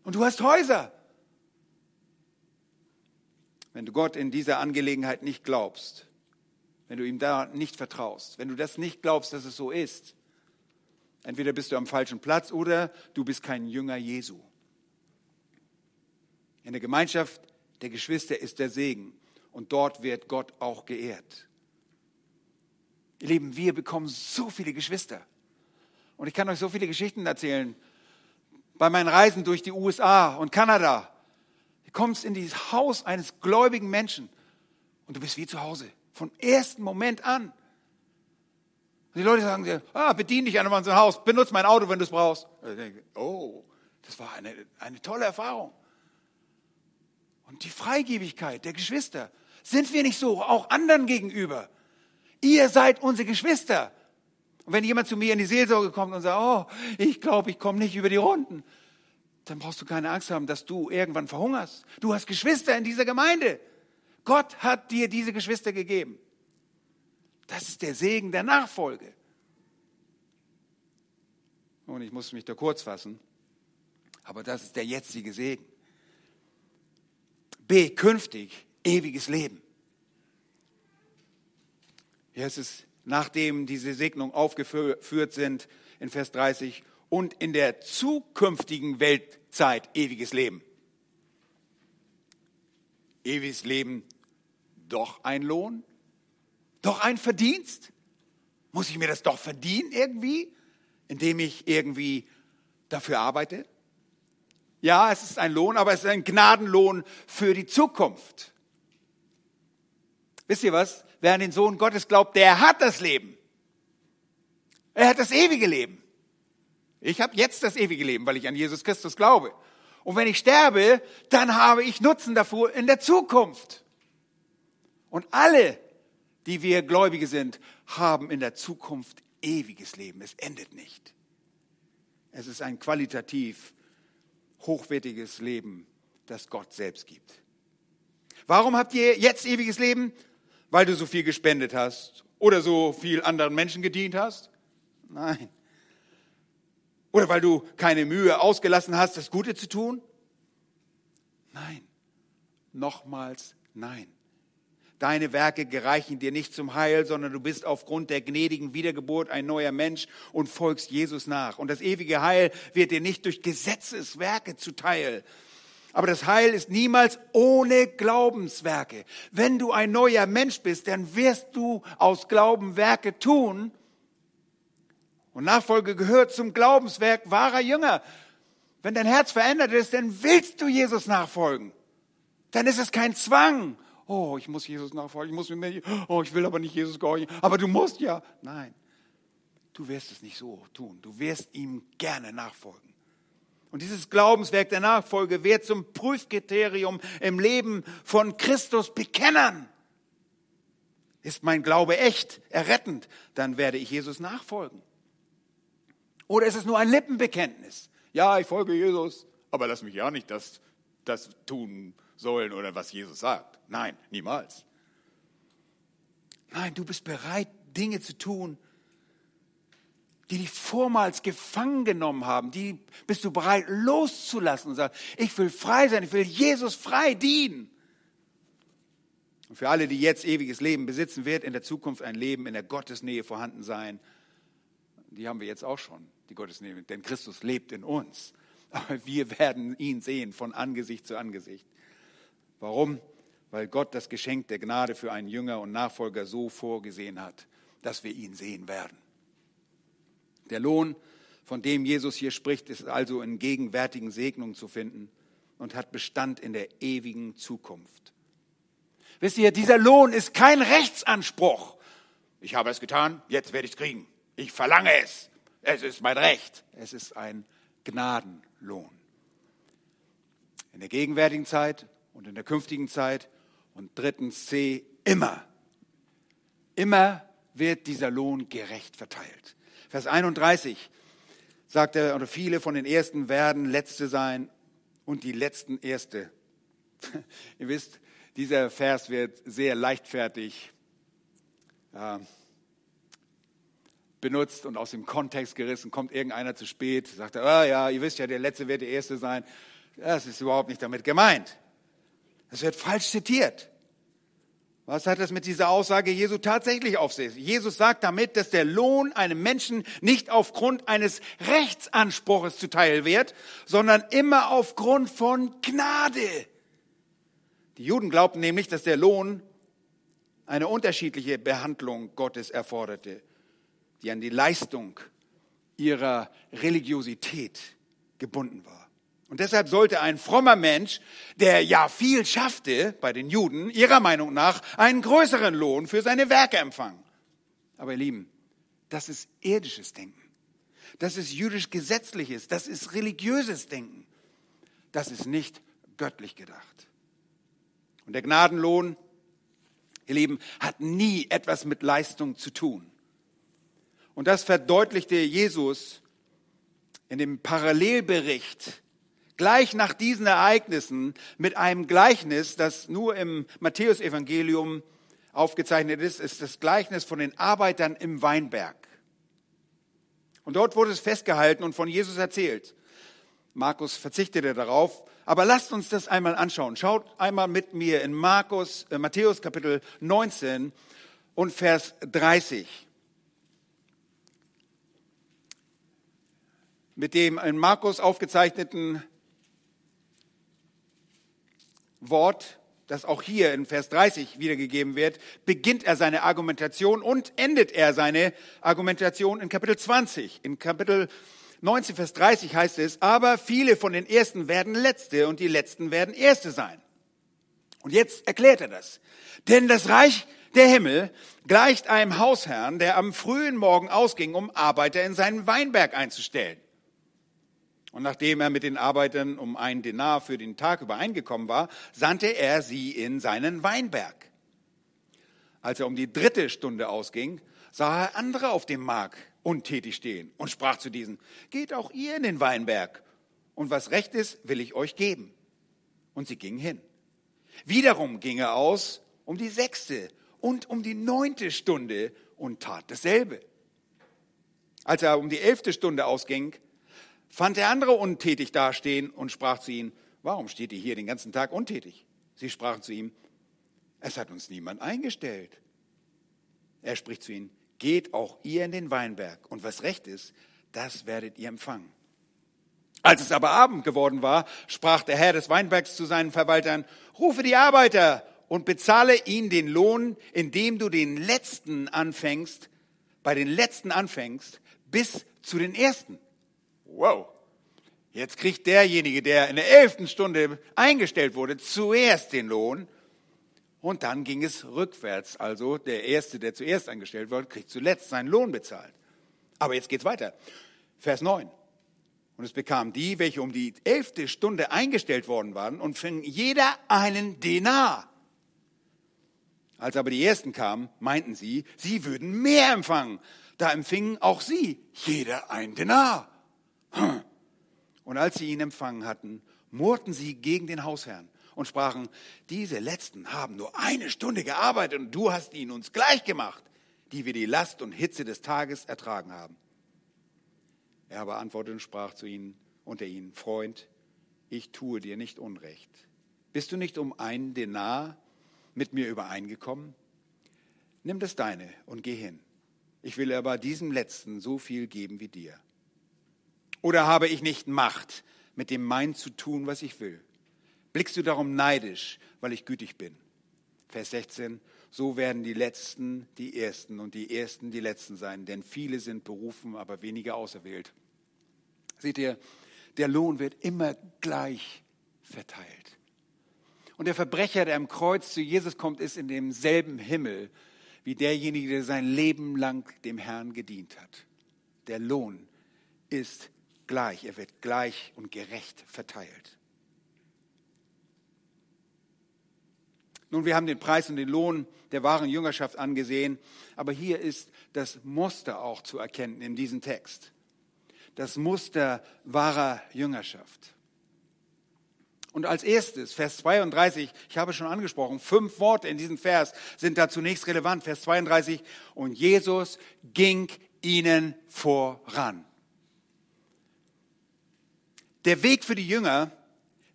Und du hast Häuser. Wenn du Gott in dieser Angelegenheit nicht glaubst, wenn du ihm da nicht vertraust, wenn du das nicht glaubst, dass es so ist, entweder bist du am falschen Platz oder du bist kein Jünger Jesu. In der Gemeinschaft der Geschwister ist der Segen und dort wird Gott auch geehrt. Ihr Lieben, wir bekommen so viele Geschwister. Und ich kann euch so viele Geschichten erzählen. Bei meinen Reisen durch die USA und Kanada. Kommst in dieses Haus eines gläubigen Menschen und du bist wie zu Hause. Von ersten Moment an. Und die Leute sagen dir, ah, bedien dich an unserem Haus, benutze mein Auto, wenn du es brauchst. Denke, oh, das war eine, eine tolle Erfahrung. Und die Freigebigkeit der Geschwister. Sind wir nicht so, auch anderen gegenüber? Ihr seid unsere Geschwister. Und wenn jemand zu mir in die Seelsorge kommt und sagt, oh, ich glaube, ich komme nicht über die Runden, dann brauchst du keine Angst haben, dass du irgendwann verhungerst. Du hast Geschwister in dieser Gemeinde. Gott hat dir diese Geschwister gegeben. Das ist der Segen der Nachfolge. Und ich muss mich da kurz fassen, aber das ist der jetzige Segen. B, künftig ewiges Leben. Hier ist es nachdem diese Segnungen aufgeführt sind in Vers 30, und in der zukünftigen Weltzeit ewiges Leben. Ewiges Leben, doch ein Lohn? Doch ein Verdienst? Muss ich mir das doch verdienen irgendwie, indem ich irgendwie dafür arbeite? Ja, es ist ein Lohn, aber es ist ein Gnadenlohn für die Zukunft. Wisst ihr was? wer an den Sohn Gottes glaubt, der hat das Leben. Er hat das ewige Leben. Ich habe jetzt das ewige Leben, weil ich an Jesus Christus glaube. Und wenn ich sterbe, dann habe ich Nutzen davor in der Zukunft. Und alle, die wir Gläubige sind, haben in der Zukunft ewiges Leben. Es endet nicht. Es ist ein qualitativ hochwertiges Leben, das Gott selbst gibt. Warum habt ihr jetzt ewiges Leben? weil du so viel gespendet hast oder so viel anderen Menschen gedient hast? Nein. Oder weil du keine Mühe ausgelassen hast, das Gute zu tun? Nein. Nochmals nein. Deine Werke gereichen dir nicht zum Heil, sondern du bist aufgrund der gnädigen Wiedergeburt ein neuer Mensch und folgst Jesus nach. Und das ewige Heil wird dir nicht durch Gesetzeswerke zuteil, aber das Heil ist niemals ohne Glaubenswerke. Wenn du ein neuer Mensch bist, dann wirst du aus Glauben Werke tun. Und Nachfolge gehört zum Glaubenswerk wahrer Jünger. Wenn dein Herz verändert ist, dann willst du Jesus nachfolgen. Dann ist es kein Zwang. Oh, ich muss Jesus nachfolgen. Ich muss mir, oh, ich will aber nicht Jesus gehorchen. Aber du musst ja. Nein. Du wirst es nicht so tun. Du wirst ihm gerne nachfolgen. Und dieses Glaubenswerk der Nachfolge wird zum Prüfkriterium im Leben von Christus bekennern. Ist mein Glaube echt, errettend, dann werde ich Jesus nachfolgen. Oder ist es nur ein Lippenbekenntnis? Ja, ich folge Jesus, aber lass mich ja nicht das, das tun sollen oder was Jesus sagt. Nein, niemals. Nein, du bist bereit, Dinge zu tun, die dich vormals gefangen genommen haben, die bist du bereit loszulassen und sagst, ich will frei sein, ich will Jesus frei dienen. Und für alle, die jetzt ewiges Leben besitzen, wird in der Zukunft ein Leben in der Gottesnähe vorhanden sein. Die haben wir jetzt auch schon, die Gottesnähe, denn Christus lebt in uns. Aber wir werden ihn sehen von Angesicht zu Angesicht. Warum? Weil Gott das Geschenk der Gnade für einen Jünger und Nachfolger so vorgesehen hat dass wir ihn sehen werden. Der Lohn, von dem Jesus hier spricht, ist also in gegenwärtigen Segnungen zu finden und hat Bestand in der ewigen Zukunft. Wisst ihr, dieser Lohn ist kein Rechtsanspruch. Ich habe es getan, jetzt werde ich es kriegen. Ich verlange es. Es ist mein Recht. Es ist ein Gnadenlohn. In der gegenwärtigen Zeit und in der künftigen Zeit. Und drittens C, immer. Immer wird dieser Lohn gerecht verteilt. Vers 31 sagt er, oder viele von den Ersten werden Letzte sein und die Letzten Erste. Ihr wisst, dieser Vers wird sehr leichtfertig äh, benutzt und aus dem Kontext gerissen. Kommt irgendeiner zu spät, sagt er, ah ja, ihr wisst ja, der Letzte wird der Erste sein. Das ist überhaupt nicht damit gemeint. Es wird falsch zitiert. Was hat das mit dieser Aussage Jesu tatsächlich auf sich? Jesus sagt damit, dass der Lohn einem Menschen nicht aufgrund eines Rechtsanspruches zuteil wird, sondern immer aufgrund von Gnade. Die Juden glaubten nämlich, dass der Lohn eine unterschiedliche Behandlung Gottes erforderte, die an die Leistung ihrer Religiosität gebunden war. Und deshalb sollte ein frommer Mensch, der ja viel schaffte bei den Juden, ihrer Meinung nach einen größeren Lohn für seine Werke empfangen. Aber ihr Lieben, das ist irdisches Denken. Das ist jüdisch gesetzliches, das ist religiöses Denken. Das ist nicht göttlich gedacht. Und der Gnadenlohn, ihr Lieben, hat nie etwas mit Leistung zu tun. Und das verdeutlichte Jesus in dem Parallelbericht gleich nach diesen Ereignissen mit einem Gleichnis, das nur im Matthäusevangelium aufgezeichnet ist, ist das Gleichnis von den Arbeitern im Weinberg. Und dort wurde es festgehalten und von Jesus erzählt. Markus verzichtete darauf, aber lasst uns das einmal anschauen. Schaut einmal mit mir in Markus, äh, Matthäus Kapitel 19 und Vers 30. Mit dem in Markus aufgezeichneten Wort, das auch hier in Vers 30 wiedergegeben wird, beginnt er seine Argumentation und endet er seine Argumentation in Kapitel 20. In Kapitel 19, Vers 30 heißt es, aber viele von den Ersten werden Letzte und die Letzten werden Erste sein. Und jetzt erklärt er das. Denn das Reich der Himmel gleicht einem Hausherrn, der am frühen Morgen ausging, um Arbeiter in seinen Weinberg einzustellen. Und nachdem er mit den Arbeitern um einen Denar für den Tag übereingekommen war, sandte er sie in seinen Weinberg. Als er um die dritte Stunde ausging, sah er andere auf dem Markt untätig stehen und sprach zu diesen, geht auch ihr in den Weinberg und was recht ist, will ich euch geben. Und sie gingen hin. Wiederum ging er aus um die sechste und um die neunte Stunde und tat dasselbe. Als er um die elfte Stunde ausging, fand der andere untätig dastehen und sprach zu ihnen, warum steht ihr hier den ganzen Tag untätig? Sie sprachen zu ihm, es hat uns niemand eingestellt. Er spricht zu ihnen, geht auch ihr in den Weinberg und was recht ist, das werdet ihr empfangen. Als es aber Abend geworden war, sprach der Herr des Weinbergs zu seinen Verwaltern, rufe die Arbeiter und bezahle ihnen den Lohn, indem du den Letzten anfängst, bei den Letzten anfängst, bis zu den Ersten wow, jetzt kriegt derjenige, der in der elften Stunde eingestellt wurde, zuerst den Lohn. Und dann ging es rückwärts. Also der Erste, der zuerst eingestellt wurde, kriegt zuletzt seinen Lohn bezahlt. Aber jetzt geht's weiter. Vers 9. Und es bekamen die, welche um die elfte Stunde eingestellt worden waren und fingen jeder einen Denar. Als aber die Ersten kamen, meinten sie, sie würden mehr empfangen. Da empfingen auch sie jeder ein Denar. Und als sie ihn empfangen hatten, murrten sie gegen den Hausherrn und sprachen, diese Letzten haben nur eine Stunde gearbeitet und du hast ihnen uns gleich gemacht, die wir die Last und Hitze des Tages ertragen haben. Er aber antwortete und sprach zu ihnen unter ihnen, Freund, ich tue dir nicht Unrecht. Bist du nicht um einen Denar mit mir übereingekommen? Nimm das deine und geh hin. Ich will aber diesem Letzten so viel geben wie dir. Oder habe ich nicht Macht, mit dem mein zu tun, was ich will? Blickst du darum neidisch, weil ich gütig bin? Vers 16, so werden die Letzten die Ersten und die Ersten die Letzten sein, denn viele sind berufen, aber wenige auserwählt. Seht ihr, der Lohn wird immer gleich verteilt. Und der Verbrecher, der am Kreuz zu Jesus kommt, ist in demselben Himmel wie derjenige, der sein Leben lang dem Herrn gedient hat. Der Lohn ist gleich, er wird gleich und gerecht verteilt. Nun, wir haben den Preis und den Lohn der wahren Jüngerschaft angesehen, aber hier ist das Muster auch zu erkennen in diesem Text. Das Muster wahrer Jüngerschaft. Und als erstes, Vers 32, ich habe schon angesprochen, fünf Worte in diesem Vers sind da zunächst relevant. Vers 32, und Jesus ging ihnen voran. Der Weg für die Jünger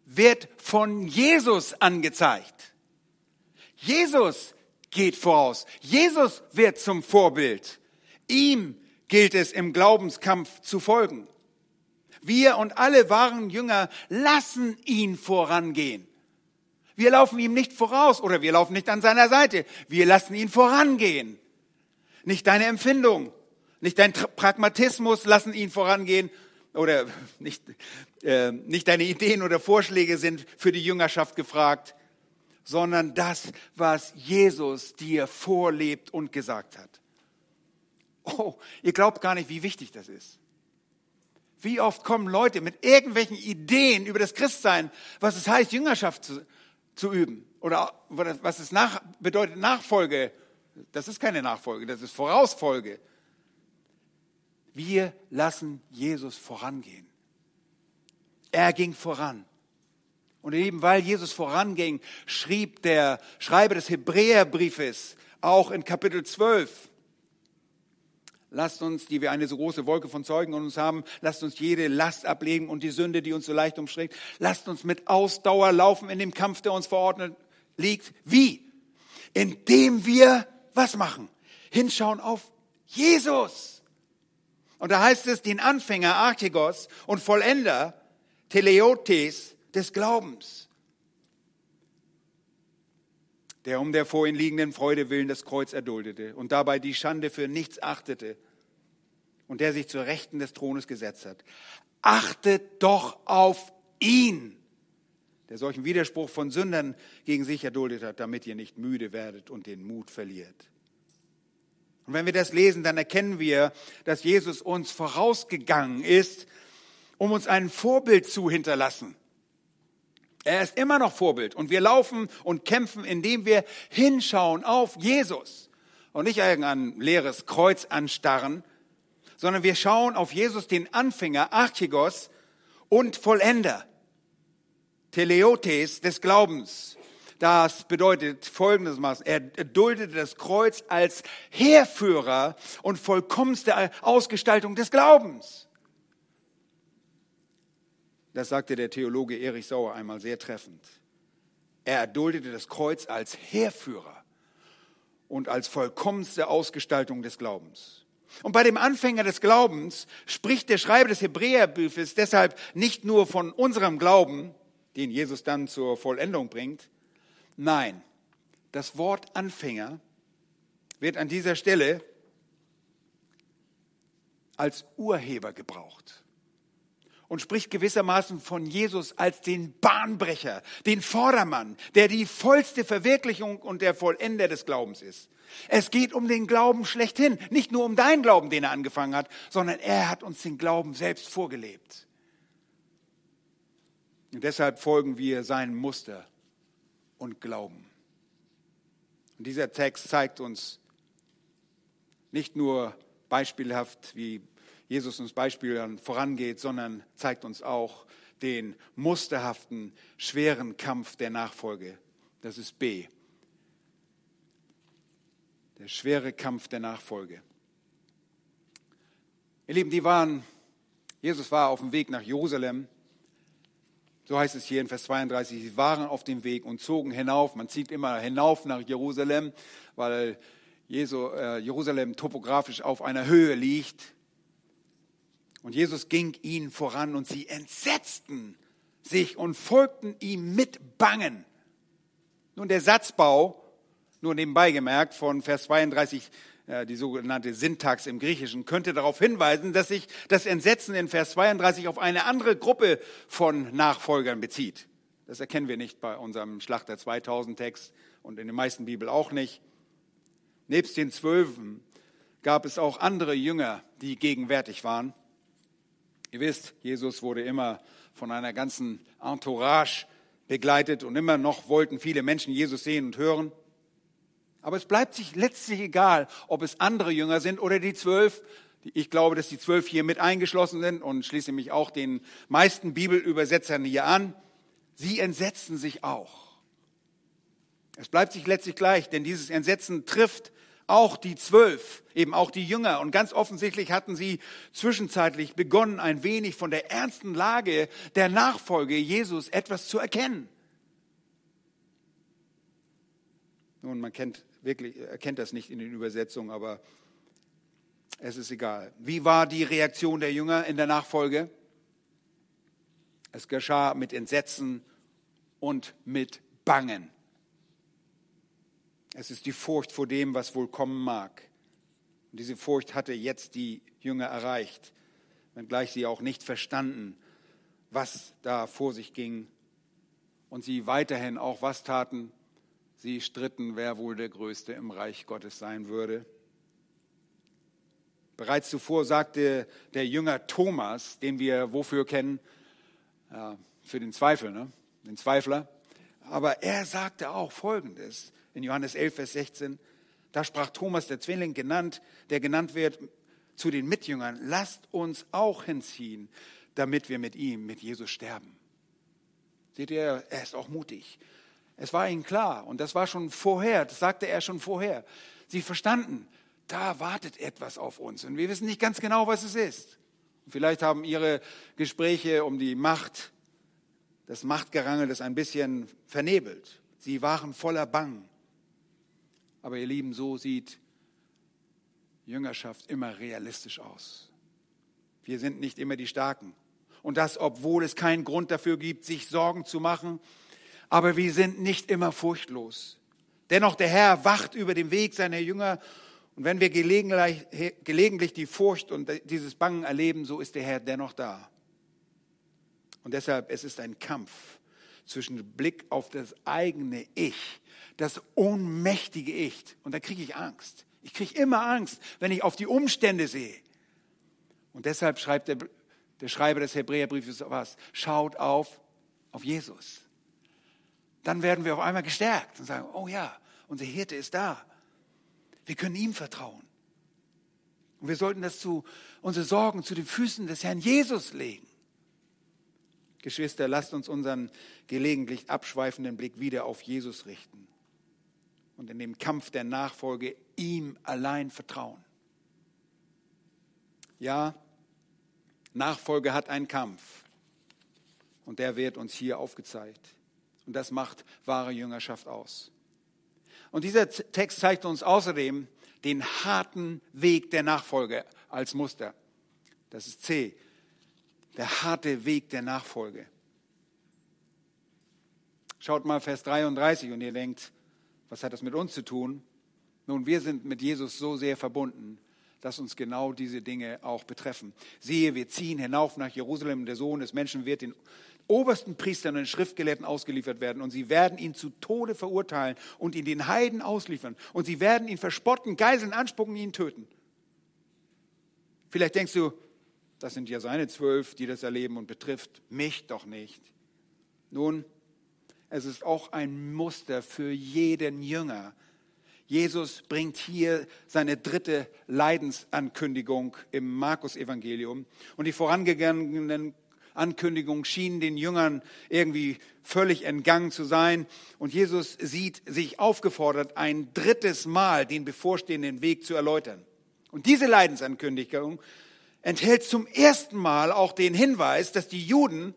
wird von Jesus angezeigt. Jesus geht voraus. Jesus wird zum Vorbild. Ihm gilt es im Glaubenskampf zu folgen. Wir und alle wahren Jünger lassen ihn vorangehen. Wir laufen ihm nicht voraus oder wir laufen nicht an seiner Seite. Wir lassen ihn vorangehen. Nicht deine Empfindung, nicht dein Pragmatismus lassen ihn vorangehen oder nicht, äh, nicht deine Ideen oder Vorschläge sind für die Jüngerschaft gefragt, sondern das, was Jesus dir vorlebt und gesagt hat. Oh, ihr glaubt gar nicht, wie wichtig das ist. Wie oft kommen Leute mit irgendwelchen Ideen über das Christsein, was es heißt, Jüngerschaft zu, zu üben oder was es nach, bedeutet, Nachfolge. Das ist keine Nachfolge, das ist Vorausfolge. Wir lassen Jesus vorangehen. Er ging voran. Und eben weil Jesus voranging, schrieb der Schreiber des Hebräerbriefes auch in Kapitel 12, Lasst uns, die wir eine so große Wolke von Zeugen in uns haben, lasst uns jede Last ablegen und die Sünde, die uns so leicht umschlägt. Lasst uns mit Ausdauer laufen in dem Kampf, der uns verordnet liegt. Wie? Indem wir was machen? Hinschauen auf Jesus. Und da heißt es, den Anfänger Archegos und Vollender Teleotes des Glaubens, der um der vor ihm liegenden Freude willen das Kreuz erduldete und dabei die Schande für nichts achtete und der sich zur Rechten des Thrones gesetzt hat. Achtet doch auf ihn, der solchen Widerspruch von Sündern gegen sich erduldet hat, damit ihr nicht müde werdet und den Mut verliert. Und wenn wir das lesen, dann erkennen wir, dass Jesus uns vorausgegangen ist, um uns ein Vorbild zu hinterlassen. Er ist immer noch Vorbild und wir laufen und kämpfen, indem wir hinschauen auf Jesus und nicht irgendein leeres Kreuz anstarren, sondern wir schauen auf Jesus, den Anfänger, Archigos und Vollender, Teleotes des Glaubens. Das bedeutet folgendes Maß. Er duldete das Kreuz als Heerführer und vollkommenste Ausgestaltung des Glaubens. Das sagte der Theologe Erich Sauer einmal sehr treffend. Er erduldete das Kreuz als Heerführer und als vollkommenste Ausgestaltung des Glaubens. Und bei dem Anfänger des Glaubens spricht der Schreiber des Hebräerbriefes deshalb nicht nur von unserem Glauben, den Jesus dann zur Vollendung bringt. Nein, das Wort Anfänger wird an dieser Stelle als Urheber gebraucht und spricht gewissermaßen von Jesus als den Bahnbrecher, den Vordermann, der die vollste Verwirklichung und der Vollender des Glaubens ist. Es geht um den Glauben schlechthin, nicht nur um deinen Glauben, den er angefangen hat, sondern er hat uns den Glauben selbst vorgelebt. Und deshalb folgen wir seinem Muster und glauben. Und dieser Text zeigt uns nicht nur beispielhaft, wie Jesus uns Beispiel vorangeht, sondern zeigt uns auch den musterhaften, schweren Kampf der Nachfolge. Das ist B. Der schwere Kampf der Nachfolge. Ihr Lieben, die waren, Jesus war auf dem Weg nach Jerusalem. So heißt es hier in Vers 32, sie waren auf dem Weg und zogen hinauf. Man zieht immer hinauf nach Jerusalem, weil Jesu, äh, Jerusalem topografisch auf einer Höhe liegt. Und Jesus ging ihnen voran und sie entsetzten sich und folgten ihm mit Bangen. Nun, der Satzbau Nur nebenbei gemerkt, von Vers 32, äh, die sogenannte Syntax im Griechischen, könnte darauf hinweisen, dass sich das Entsetzen in Vers 32 auf eine andere Gruppe von Nachfolgern bezieht. Das erkennen wir nicht bei unserem Schlachter 2000 Text und in den meisten Bibeln auch nicht. Nebst den Zwölfen gab es auch andere Jünger, die gegenwärtig waren. Ihr wisst, Jesus wurde immer von einer ganzen Entourage begleitet und immer noch wollten viele Menschen Jesus sehen und hören. Aber es bleibt sich letztlich egal, ob es andere Jünger sind oder die zwölf. Ich glaube, dass die zwölf hier mit eingeschlossen sind und schließe mich auch den meisten Bibelübersetzern hier an. Sie entsetzen sich auch. Es bleibt sich letztlich gleich, denn dieses Entsetzen trifft auch die zwölf, eben auch die Jünger. Und ganz offensichtlich hatten sie zwischenzeitlich begonnen, ein wenig von der ernsten Lage der Nachfolge Jesus etwas zu erkennen. Nun, man kennt wirklich, erkennt das nicht in den Übersetzungen, aber es ist egal. Wie war die Reaktion der Jünger in der Nachfolge? Es geschah mit Entsetzen und mit Bangen. Es ist die Furcht vor dem, was wohl kommen mag. Und diese Furcht hatte jetzt die Jünger erreicht, wenngleich sie auch nicht verstanden, was da vor sich ging. Und sie weiterhin auch was taten. Sie stritten, wer wohl der Größte im Reich Gottes sein würde. Bereits zuvor sagte der Jünger Thomas, den wir wofür kennen? Ja, für den Zweifel, ne? den Zweifler. Aber er sagte auch Folgendes in Johannes 11, Vers 16. Da sprach Thomas, der Zwilling genannt, der genannt wird, zu den Mitjüngern, lasst uns auch hinziehen, damit wir mit ihm, mit Jesus sterben. Seht ihr, er ist auch mutig. Es war ihnen klar und das war schon vorher, das sagte er schon vorher. Sie verstanden, da wartet etwas auf uns und wir wissen nicht ganz genau, was es ist. Vielleicht haben ihre Gespräche um die Macht, das Machtgerangel das ein bisschen vernebelt. Sie waren voller Bang. Aber ihr Lieben, so sieht Jüngerschaft immer realistisch aus. Wir sind nicht immer die Starken. Und das, obwohl es keinen Grund dafür gibt, sich Sorgen zu machen. Aber wir sind nicht immer furchtlos. Dennoch, der Herr wacht über den Weg seiner Jünger. Und wenn wir gelegentlich, gelegentlich die Furcht und dieses Bangen erleben, so ist der Herr dennoch da. Und deshalb, es ist ein Kampf zwischen Blick auf das eigene Ich das ohnmächtige Ich. Und da kriege ich Angst. Ich kriege immer Angst, wenn ich auf die Umstände sehe. Und deshalb schreibt der, der Schreiber des Hebräerbriefes was? Schaut auf, auf Jesus. Dann werden wir auf einmal gestärkt und sagen, oh ja, unser Hirte ist da. Wir können ihm vertrauen. Und wir sollten das zu, unsere Sorgen zu den Füßen des Herrn Jesus legen. Geschwister, lasst uns unseren gelegentlich abschweifenden Blick wieder auf Jesus richten und in dem Kampf der Nachfolge ihm allein vertrauen. Ja, Nachfolge hat einen Kampf und der wird uns hier aufgezeigt. Und das macht wahre Jüngerschaft aus. Und dieser Text zeigt uns außerdem den harten Weg der Nachfolge als Muster. Das ist C, der harte Weg der Nachfolge. Schaut mal Vers 33 und ihr denkt, was hat das mit uns zu tun? Nun, wir sind mit Jesus so sehr verbunden, dass uns genau diese Dinge auch betreffen. Siehe, wir ziehen hinauf nach Jerusalem, der Sohn des Menschen wird den obersten Priestern und Schriftgelehrten ausgeliefert werden und sie werden ihn zu Tode verurteilen und ihn den Heiden ausliefern und sie werden ihn verspotten, geiseln, anspucken, ihn töten. Vielleicht denkst du, das sind ja seine zwölf, die das erleben und betrifft mich doch nicht. Nun, es ist auch ein Muster für jeden Jünger. Jesus bringt hier seine dritte Leidensankündigung im Markus-Evangelium. Und die vorangegangenen Ankündigungen schienen den Jüngern irgendwie völlig entgangen zu sein. Und Jesus sieht sich aufgefordert, ein drittes Mal den bevorstehenden Weg zu erläutern. Und diese Leidensankündigung enthält zum ersten Mal auch den Hinweis, dass die Juden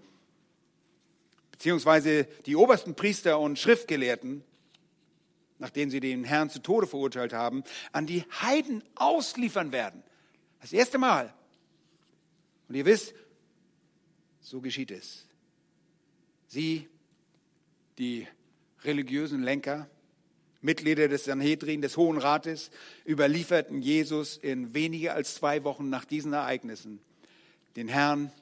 beziehungsweise die obersten Priester und Schriftgelehrten, nachdem sie den Herrn zu Tode verurteilt haben, an die Heiden ausliefern werden. Das erste Mal. Und ihr wisst, so geschieht es. Sie, die religiösen Lenker, Mitglieder des Sanhedrin, des Hohen Rates, überlieferten Jesus in weniger als zwei Wochen nach diesen Ereignissen den Herrn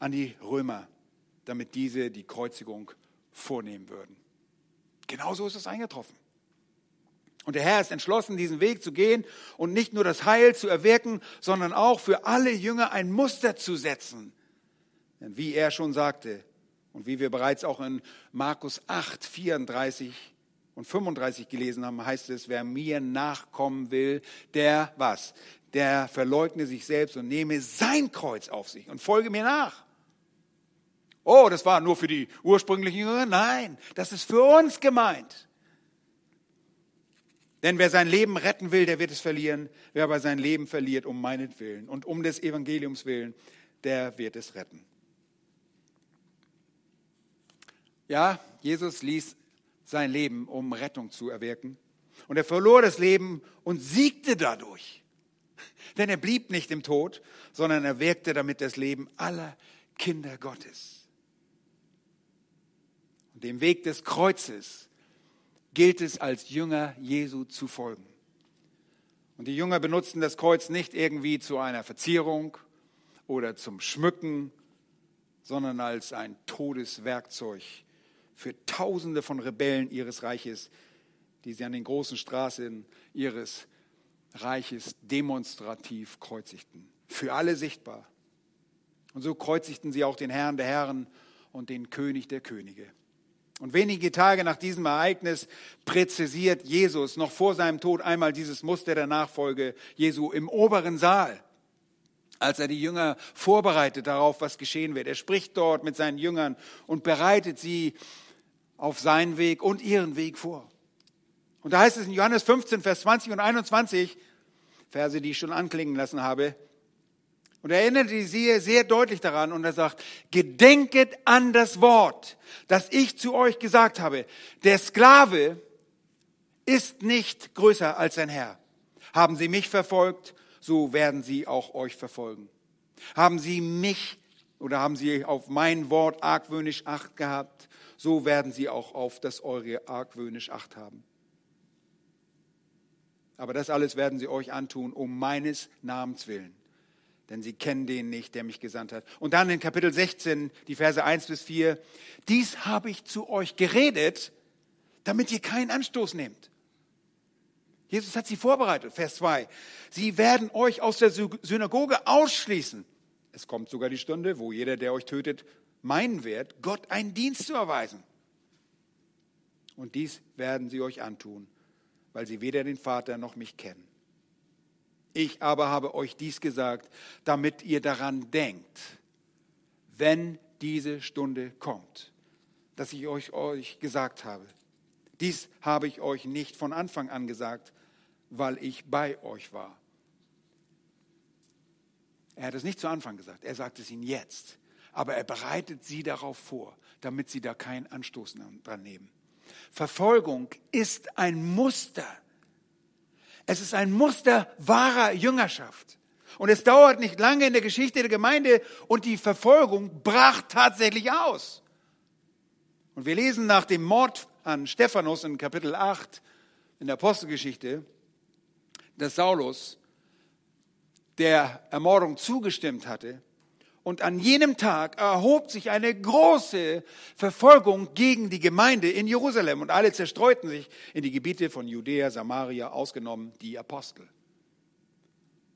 an die Römer, damit diese die Kreuzigung vornehmen würden. Genauso ist es eingetroffen. Und der Herr ist entschlossen, diesen Weg zu gehen und nicht nur das Heil zu erwirken, sondern auch für alle Jünger ein Muster zu setzen. Denn wie er schon sagte, und wie wir bereits auch in Markus 8, 34 und 35 gelesen haben, heißt es, wer mir nachkommen will, der was? Der verleugne sich selbst und nehme sein Kreuz auf sich und folge mir nach. Oh, das war nur für die ursprünglichen Jünger? Nein, das ist für uns gemeint. Denn wer sein Leben retten will, der wird es verlieren. Wer aber sein Leben verliert um meinetwillen und um des Evangeliums willen, der wird es retten. Ja, Jesus ließ sein Leben, um Rettung zu erwirken. Und er verlor das Leben und siegte dadurch. Denn er blieb nicht im Tod, sondern er wirkte damit das Leben aller Kinder Gottes. Dem Weg des Kreuzes gilt es als Jünger Jesu zu folgen. Und die Jünger benutzten das Kreuz nicht irgendwie zu einer Verzierung oder zum Schmücken, sondern als ein Todeswerkzeug für Tausende von Rebellen ihres Reiches, die sie an den großen Straßen ihres Reiches demonstrativ kreuzigten. Für alle sichtbar. Und so kreuzigten sie auch den Herrn der Herren und den König der Könige. Und wenige Tage nach diesem Ereignis präzisiert Jesus noch vor seinem Tod einmal dieses Muster der Nachfolge Jesu im oberen Saal als er die Jünger vorbereitet darauf, was geschehen wird. Er spricht dort mit seinen Jüngern und bereitet sie auf seinen Weg und ihren Weg vor. Und da heißt es in Johannes 15, Vers 20 und 21, Verse, die ich schon anklingen lassen habe, und er erinnert sie sehr deutlich daran und er sagt, gedenket an das Wort, das ich zu euch gesagt habe. Der Sklave ist nicht größer als sein Herr. Haben sie mich verfolgt, so werden sie auch euch verfolgen. Haben sie mich oder haben sie auf mein Wort argwöhnisch Acht gehabt, so werden sie auch auf das eure argwöhnisch Acht haben. Aber das alles werden sie euch antun, um meines Namens willen. Denn sie kennen den nicht, der mich gesandt hat. Und dann in Kapitel 16, die Verse 1 bis 4. Dies habe ich zu euch geredet, damit ihr keinen Anstoß nehmt. Jesus hat sie vorbereitet. Vers 2. Sie werden euch aus der Synagoge ausschließen. Es kommt sogar die Stunde, wo jeder, der euch tötet, meinen wird, Gott einen Dienst zu erweisen. Und dies werden sie euch antun, weil sie weder den Vater noch mich kennen. Ich aber habe euch dies gesagt, damit ihr daran denkt, wenn diese Stunde kommt, dass ich euch, euch gesagt habe. Dies habe ich euch nicht von Anfang an gesagt, weil ich bei euch war. Er hat es nicht zu Anfang gesagt, er sagt es ihnen jetzt aber er bereitet sie darauf vor, damit sie da keinen Anstoß dran nehmen. Verfolgung ist ein Muster. Es ist ein Muster wahrer Jüngerschaft. Und es dauert nicht lange in der Geschichte der Gemeinde und die Verfolgung brach tatsächlich aus. Und wir lesen nach dem Mord an Stephanus in Kapitel 8 in der Apostelgeschichte, dass Saulus der Ermordung zugestimmt hatte und an jenem Tag erhob sich eine große Verfolgung gegen die Gemeinde in Jerusalem und alle zerstreuten sich in die Gebiete von Judäa, Samaria, ausgenommen die Apostel.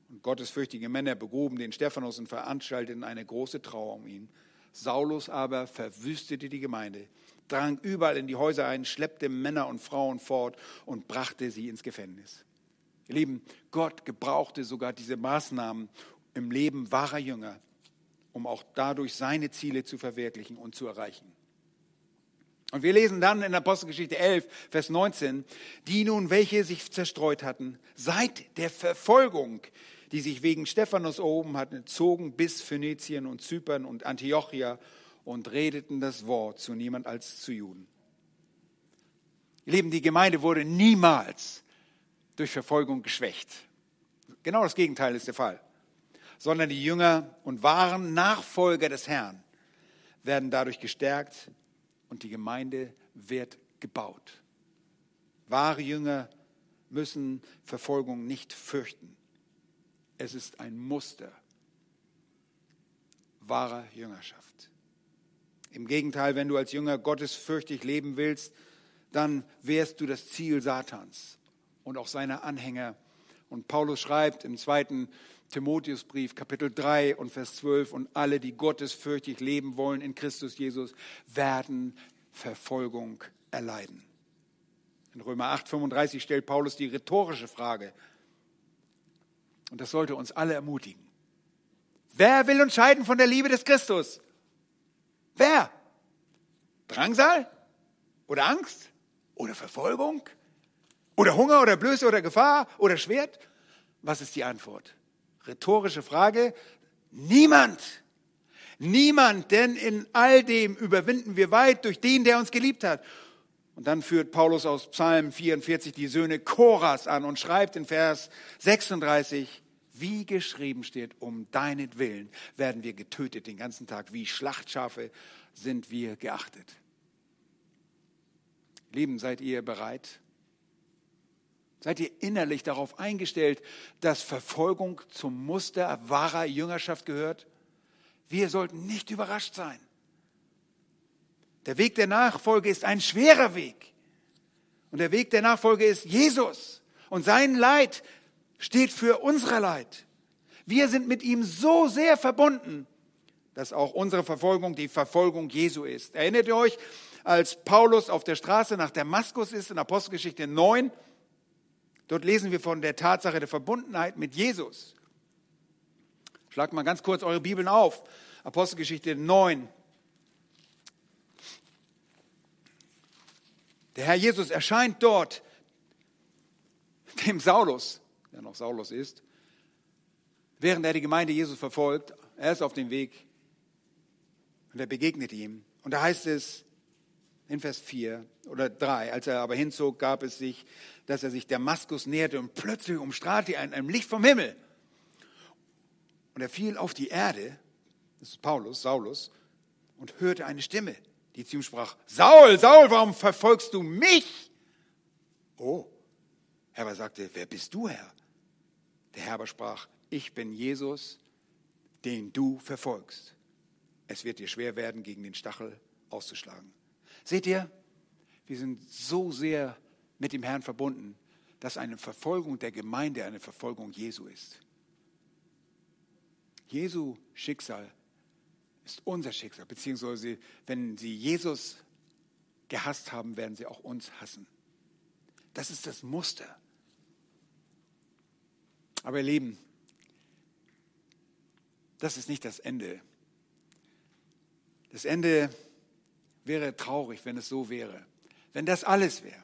Und gottesfürchtige Männer begruben den Stephanus und veranstalteten eine große Trauer um ihn. Saulus aber verwüstete die Gemeinde, drang überall in die Häuser ein, schleppte Männer und Frauen fort und brachte sie ins Gefängnis. Ihr Lieben, Gott gebrauchte sogar diese Maßnahmen im Leben wahrer Jünger, um auch dadurch seine Ziele zu verwirklichen und zu erreichen. Und wir lesen dann in Apostelgeschichte 11, Vers 19, die nun, welche sich zerstreut hatten, seit der Verfolgung, die sich wegen Stephanus erhoben hatten, zogen bis Phönizien und Zypern und Antiochia und redeten das Wort zu niemand als zu Juden. Ihr Lieben, die Gemeinde wurde niemals durch Verfolgung geschwächt. Genau das Gegenteil ist der Fall sondern die Jünger und wahren Nachfolger des Herrn werden dadurch gestärkt und die Gemeinde wird gebaut. Wahre Jünger müssen Verfolgung nicht fürchten. Es ist ein Muster wahrer Jüngerschaft. Im Gegenteil, wenn du als Jünger Gottes fürchtig leben willst, dann wärst du das Ziel Satans und auch seiner Anhänger. Und Paulus schreibt im zweiten Timotheusbrief, Kapitel 3 und Vers 12, und alle, die Gottes fürchtig leben wollen in Christus Jesus, werden Verfolgung erleiden. In Römer 8, 35 stellt Paulus die rhetorische Frage, und das sollte uns alle ermutigen. Wer will uns scheiden von der Liebe des Christus? Wer? Drangsal? Oder Angst? Oder Verfolgung? Oder Hunger oder Blöße oder Gefahr oder Schwert? Was ist die Antwort? Rhetorische Frage. Niemand. Niemand, denn in all dem überwinden wir weit durch den, der uns geliebt hat. Und dann führt Paulus aus Psalm 44 die Söhne Choras an und schreibt in Vers 36, wie geschrieben steht, um deinetwillen werden wir getötet den ganzen Tag, wie Schlachtschafe sind wir geachtet. Lieben, seid ihr bereit? Seid ihr innerlich darauf eingestellt, dass Verfolgung zum Muster wahrer Jüngerschaft gehört? Wir sollten nicht überrascht sein. Der Weg der Nachfolge ist ein schwerer Weg. Und der Weg der Nachfolge ist Jesus. Und sein Leid steht für unser Leid. Wir sind mit ihm so sehr verbunden, dass auch unsere Verfolgung die Verfolgung Jesu ist. Erinnert ihr euch, als Paulus auf der Straße nach Damaskus ist in Apostelgeschichte 9? Dort lesen wir von der Tatsache der Verbundenheit mit Jesus. Schlagt mal ganz kurz eure Bibeln auf. Apostelgeschichte 9. Der Herr Jesus erscheint dort dem Saulus der noch Saulus ist, während er die Gemeinde Jesus verfolgt. Er ist auf dem Weg und er begegnet ihm. Und da heißt es in Vers 4 oder 3, als er aber hinzog, gab es sich, dass er sich Damaskus näherte und plötzlich umstrahlte ihn ein Licht vom Himmel. Und er fiel auf die Erde, das ist Paulus, Saulus, und hörte eine Stimme, die zu ihm sprach, Saul, Saul, warum verfolgst du mich? Oh, er aber sagte, wer bist du, Herr? Der Herr aber sprach, ich bin Jesus, den du verfolgst. Es wird dir schwer werden, gegen den Stachel auszuschlagen. Seht ihr, wir sind so sehr mit dem Herrn verbunden, dass eine Verfolgung der Gemeinde eine Verfolgung Jesu ist. Jesu Schicksal ist unser Schicksal, beziehungsweise wenn sie Jesus gehasst haben, werden sie auch uns hassen. Das ist das Muster. Aber ihr Lieben, das ist nicht das Ende. Das Ende wäre traurig, wenn es so wäre. Wenn das alles wäre.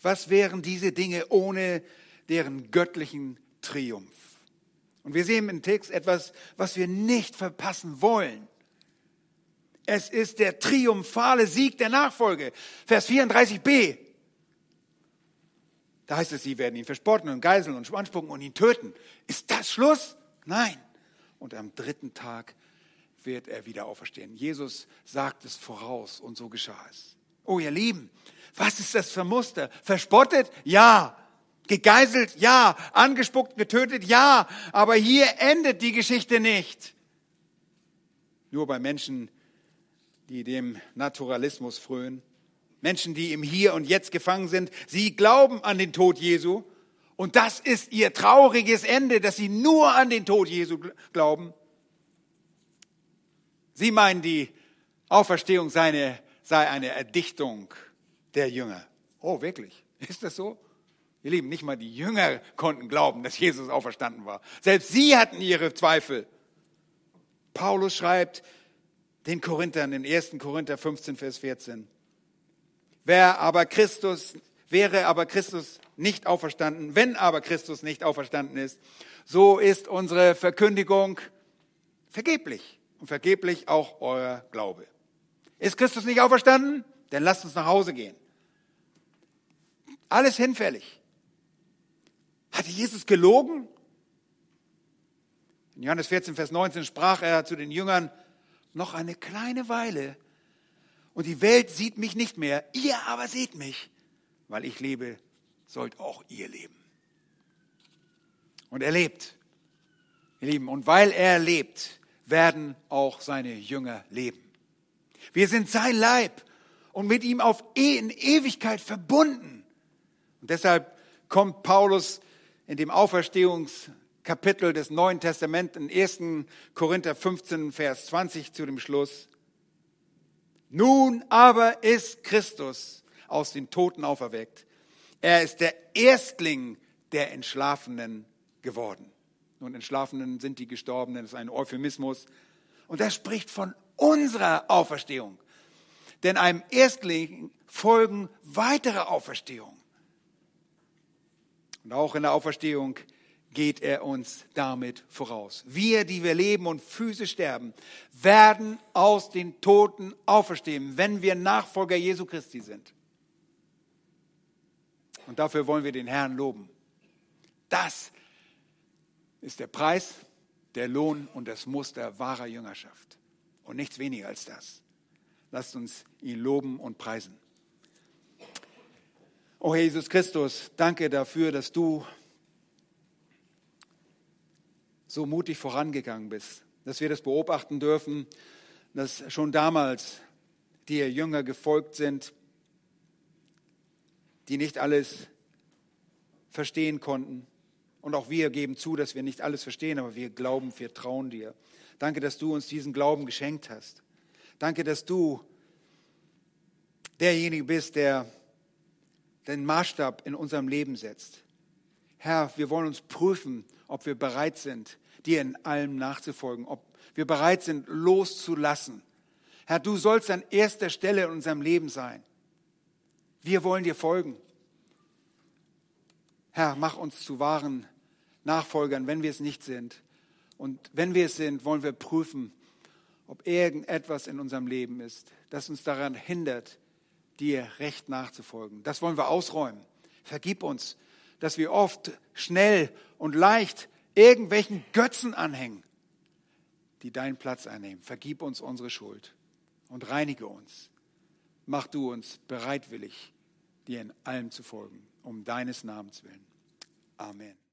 Was wären diese Dinge ohne deren göttlichen Triumph? Und wir sehen im Text etwas, was wir nicht verpassen wollen. Es ist der triumphale Sieg der Nachfolge. Vers 34b. Da heißt es, sie werden ihn verspotten und geiseln und anspucken und ihn töten. Ist das Schluss? Nein. Und am dritten Tag wird er wieder auferstehen. Jesus sagt es voraus und so geschah es. Oh, ihr Lieben, was ist das für Muster? Verspottet? Ja. Gegeißelt? Ja. Angespuckt, getötet? Ja. Aber hier endet die Geschichte nicht. Nur bei Menschen, die dem Naturalismus frönen Menschen, die im Hier und Jetzt gefangen sind, sie glauben an den Tod Jesu. Und das ist ihr trauriges Ende, dass sie nur an den Tod Jesu glauben. Sie meinen, die Auferstehung sei eine Erdichtung der Jünger. Oh, wirklich? Ist das so? Ihr Lieben, nicht mal die Jünger konnten glauben, dass Jesus auferstanden war. Selbst sie hatten ihre Zweifel. Paulus schreibt den Korinthern in 1. Korinther 15, Vers 14. Wer aber Christus, wäre aber Christus nicht auferstanden, wenn aber Christus nicht auferstanden ist, so ist unsere Verkündigung vergeblich und vergeblich auch euer Glaube. Ist Christus nicht auferstanden? Dann lasst uns nach Hause gehen. Alles hinfällig. Hatte Jesus gelogen? In Johannes 14, Vers 19 sprach er zu den Jüngern, noch eine kleine Weile und die Welt sieht mich nicht mehr, ihr aber seht mich. weil ich lebe, sollt auch ihr leben. Und er lebt, ihr Lieben, und weil er lebt, werden auch seine Jünger leben. Wir sind sein Leib und mit ihm auf e in Ewigkeit verbunden. Und deshalb kommt Paulus in dem Auferstehungskapitel des Neuen Testaments in 1. Korinther 15, Vers 20 zu dem Schluss. Nun aber ist Christus aus den Toten auferweckt. Er ist der Erstling der Entschlafenen geworden. Nun, Entschlafenen sind die Gestorbenen, das ist ein Euphemismus. Und das spricht von unserer Auferstehung. Denn einem Erstling folgen weitere Auferstehungen. Und auch in der Auferstehung geht er uns damit voraus. Wir, die wir leben und physisch sterben, werden aus den Toten auferstehen, wenn wir Nachfolger Jesu Christi sind. Und dafür wollen wir den Herrn loben. Das ist der Preis, der Lohn und das Muster wahrer Jüngerschaft. Und nichts weniger als das. Lasst uns ihn loben und preisen. Oh Jesus Christus, danke dafür, dass du so mutig vorangegangen bist, dass wir das beobachten dürfen, dass schon damals dir Jünger gefolgt sind, die nicht alles verstehen konnten, und auch wir geben zu, dass wir nicht alles verstehen, aber wir glauben, wir trauen dir. Danke, dass du uns diesen Glauben geschenkt hast. Danke, dass du derjenige bist, der den Maßstab in unserem Leben setzt. Herr, wir wollen uns prüfen, ob wir bereit sind, dir in allem nachzufolgen, ob wir bereit sind, loszulassen. Herr, du sollst an erster Stelle in unserem Leben sein. Wir wollen dir folgen. Herr, mach uns zu wahren Nachfolgern, wenn wir es nicht sind. Und wenn wir es sind, wollen wir prüfen, ob irgendetwas in unserem Leben ist, das uns daran hindert, dir recht nachzufolgen. Das wollen wir ausräumen. Vergib uns, dass wir oft schnell und leicht irgendwelchen Götzen anhängen, die deinen Platz einnehmen. Vergib uns unsere Schuld und reinige uns. Mach du uns bereitwillig, dir in allem zu folgen, um deines Namens willen. Amen.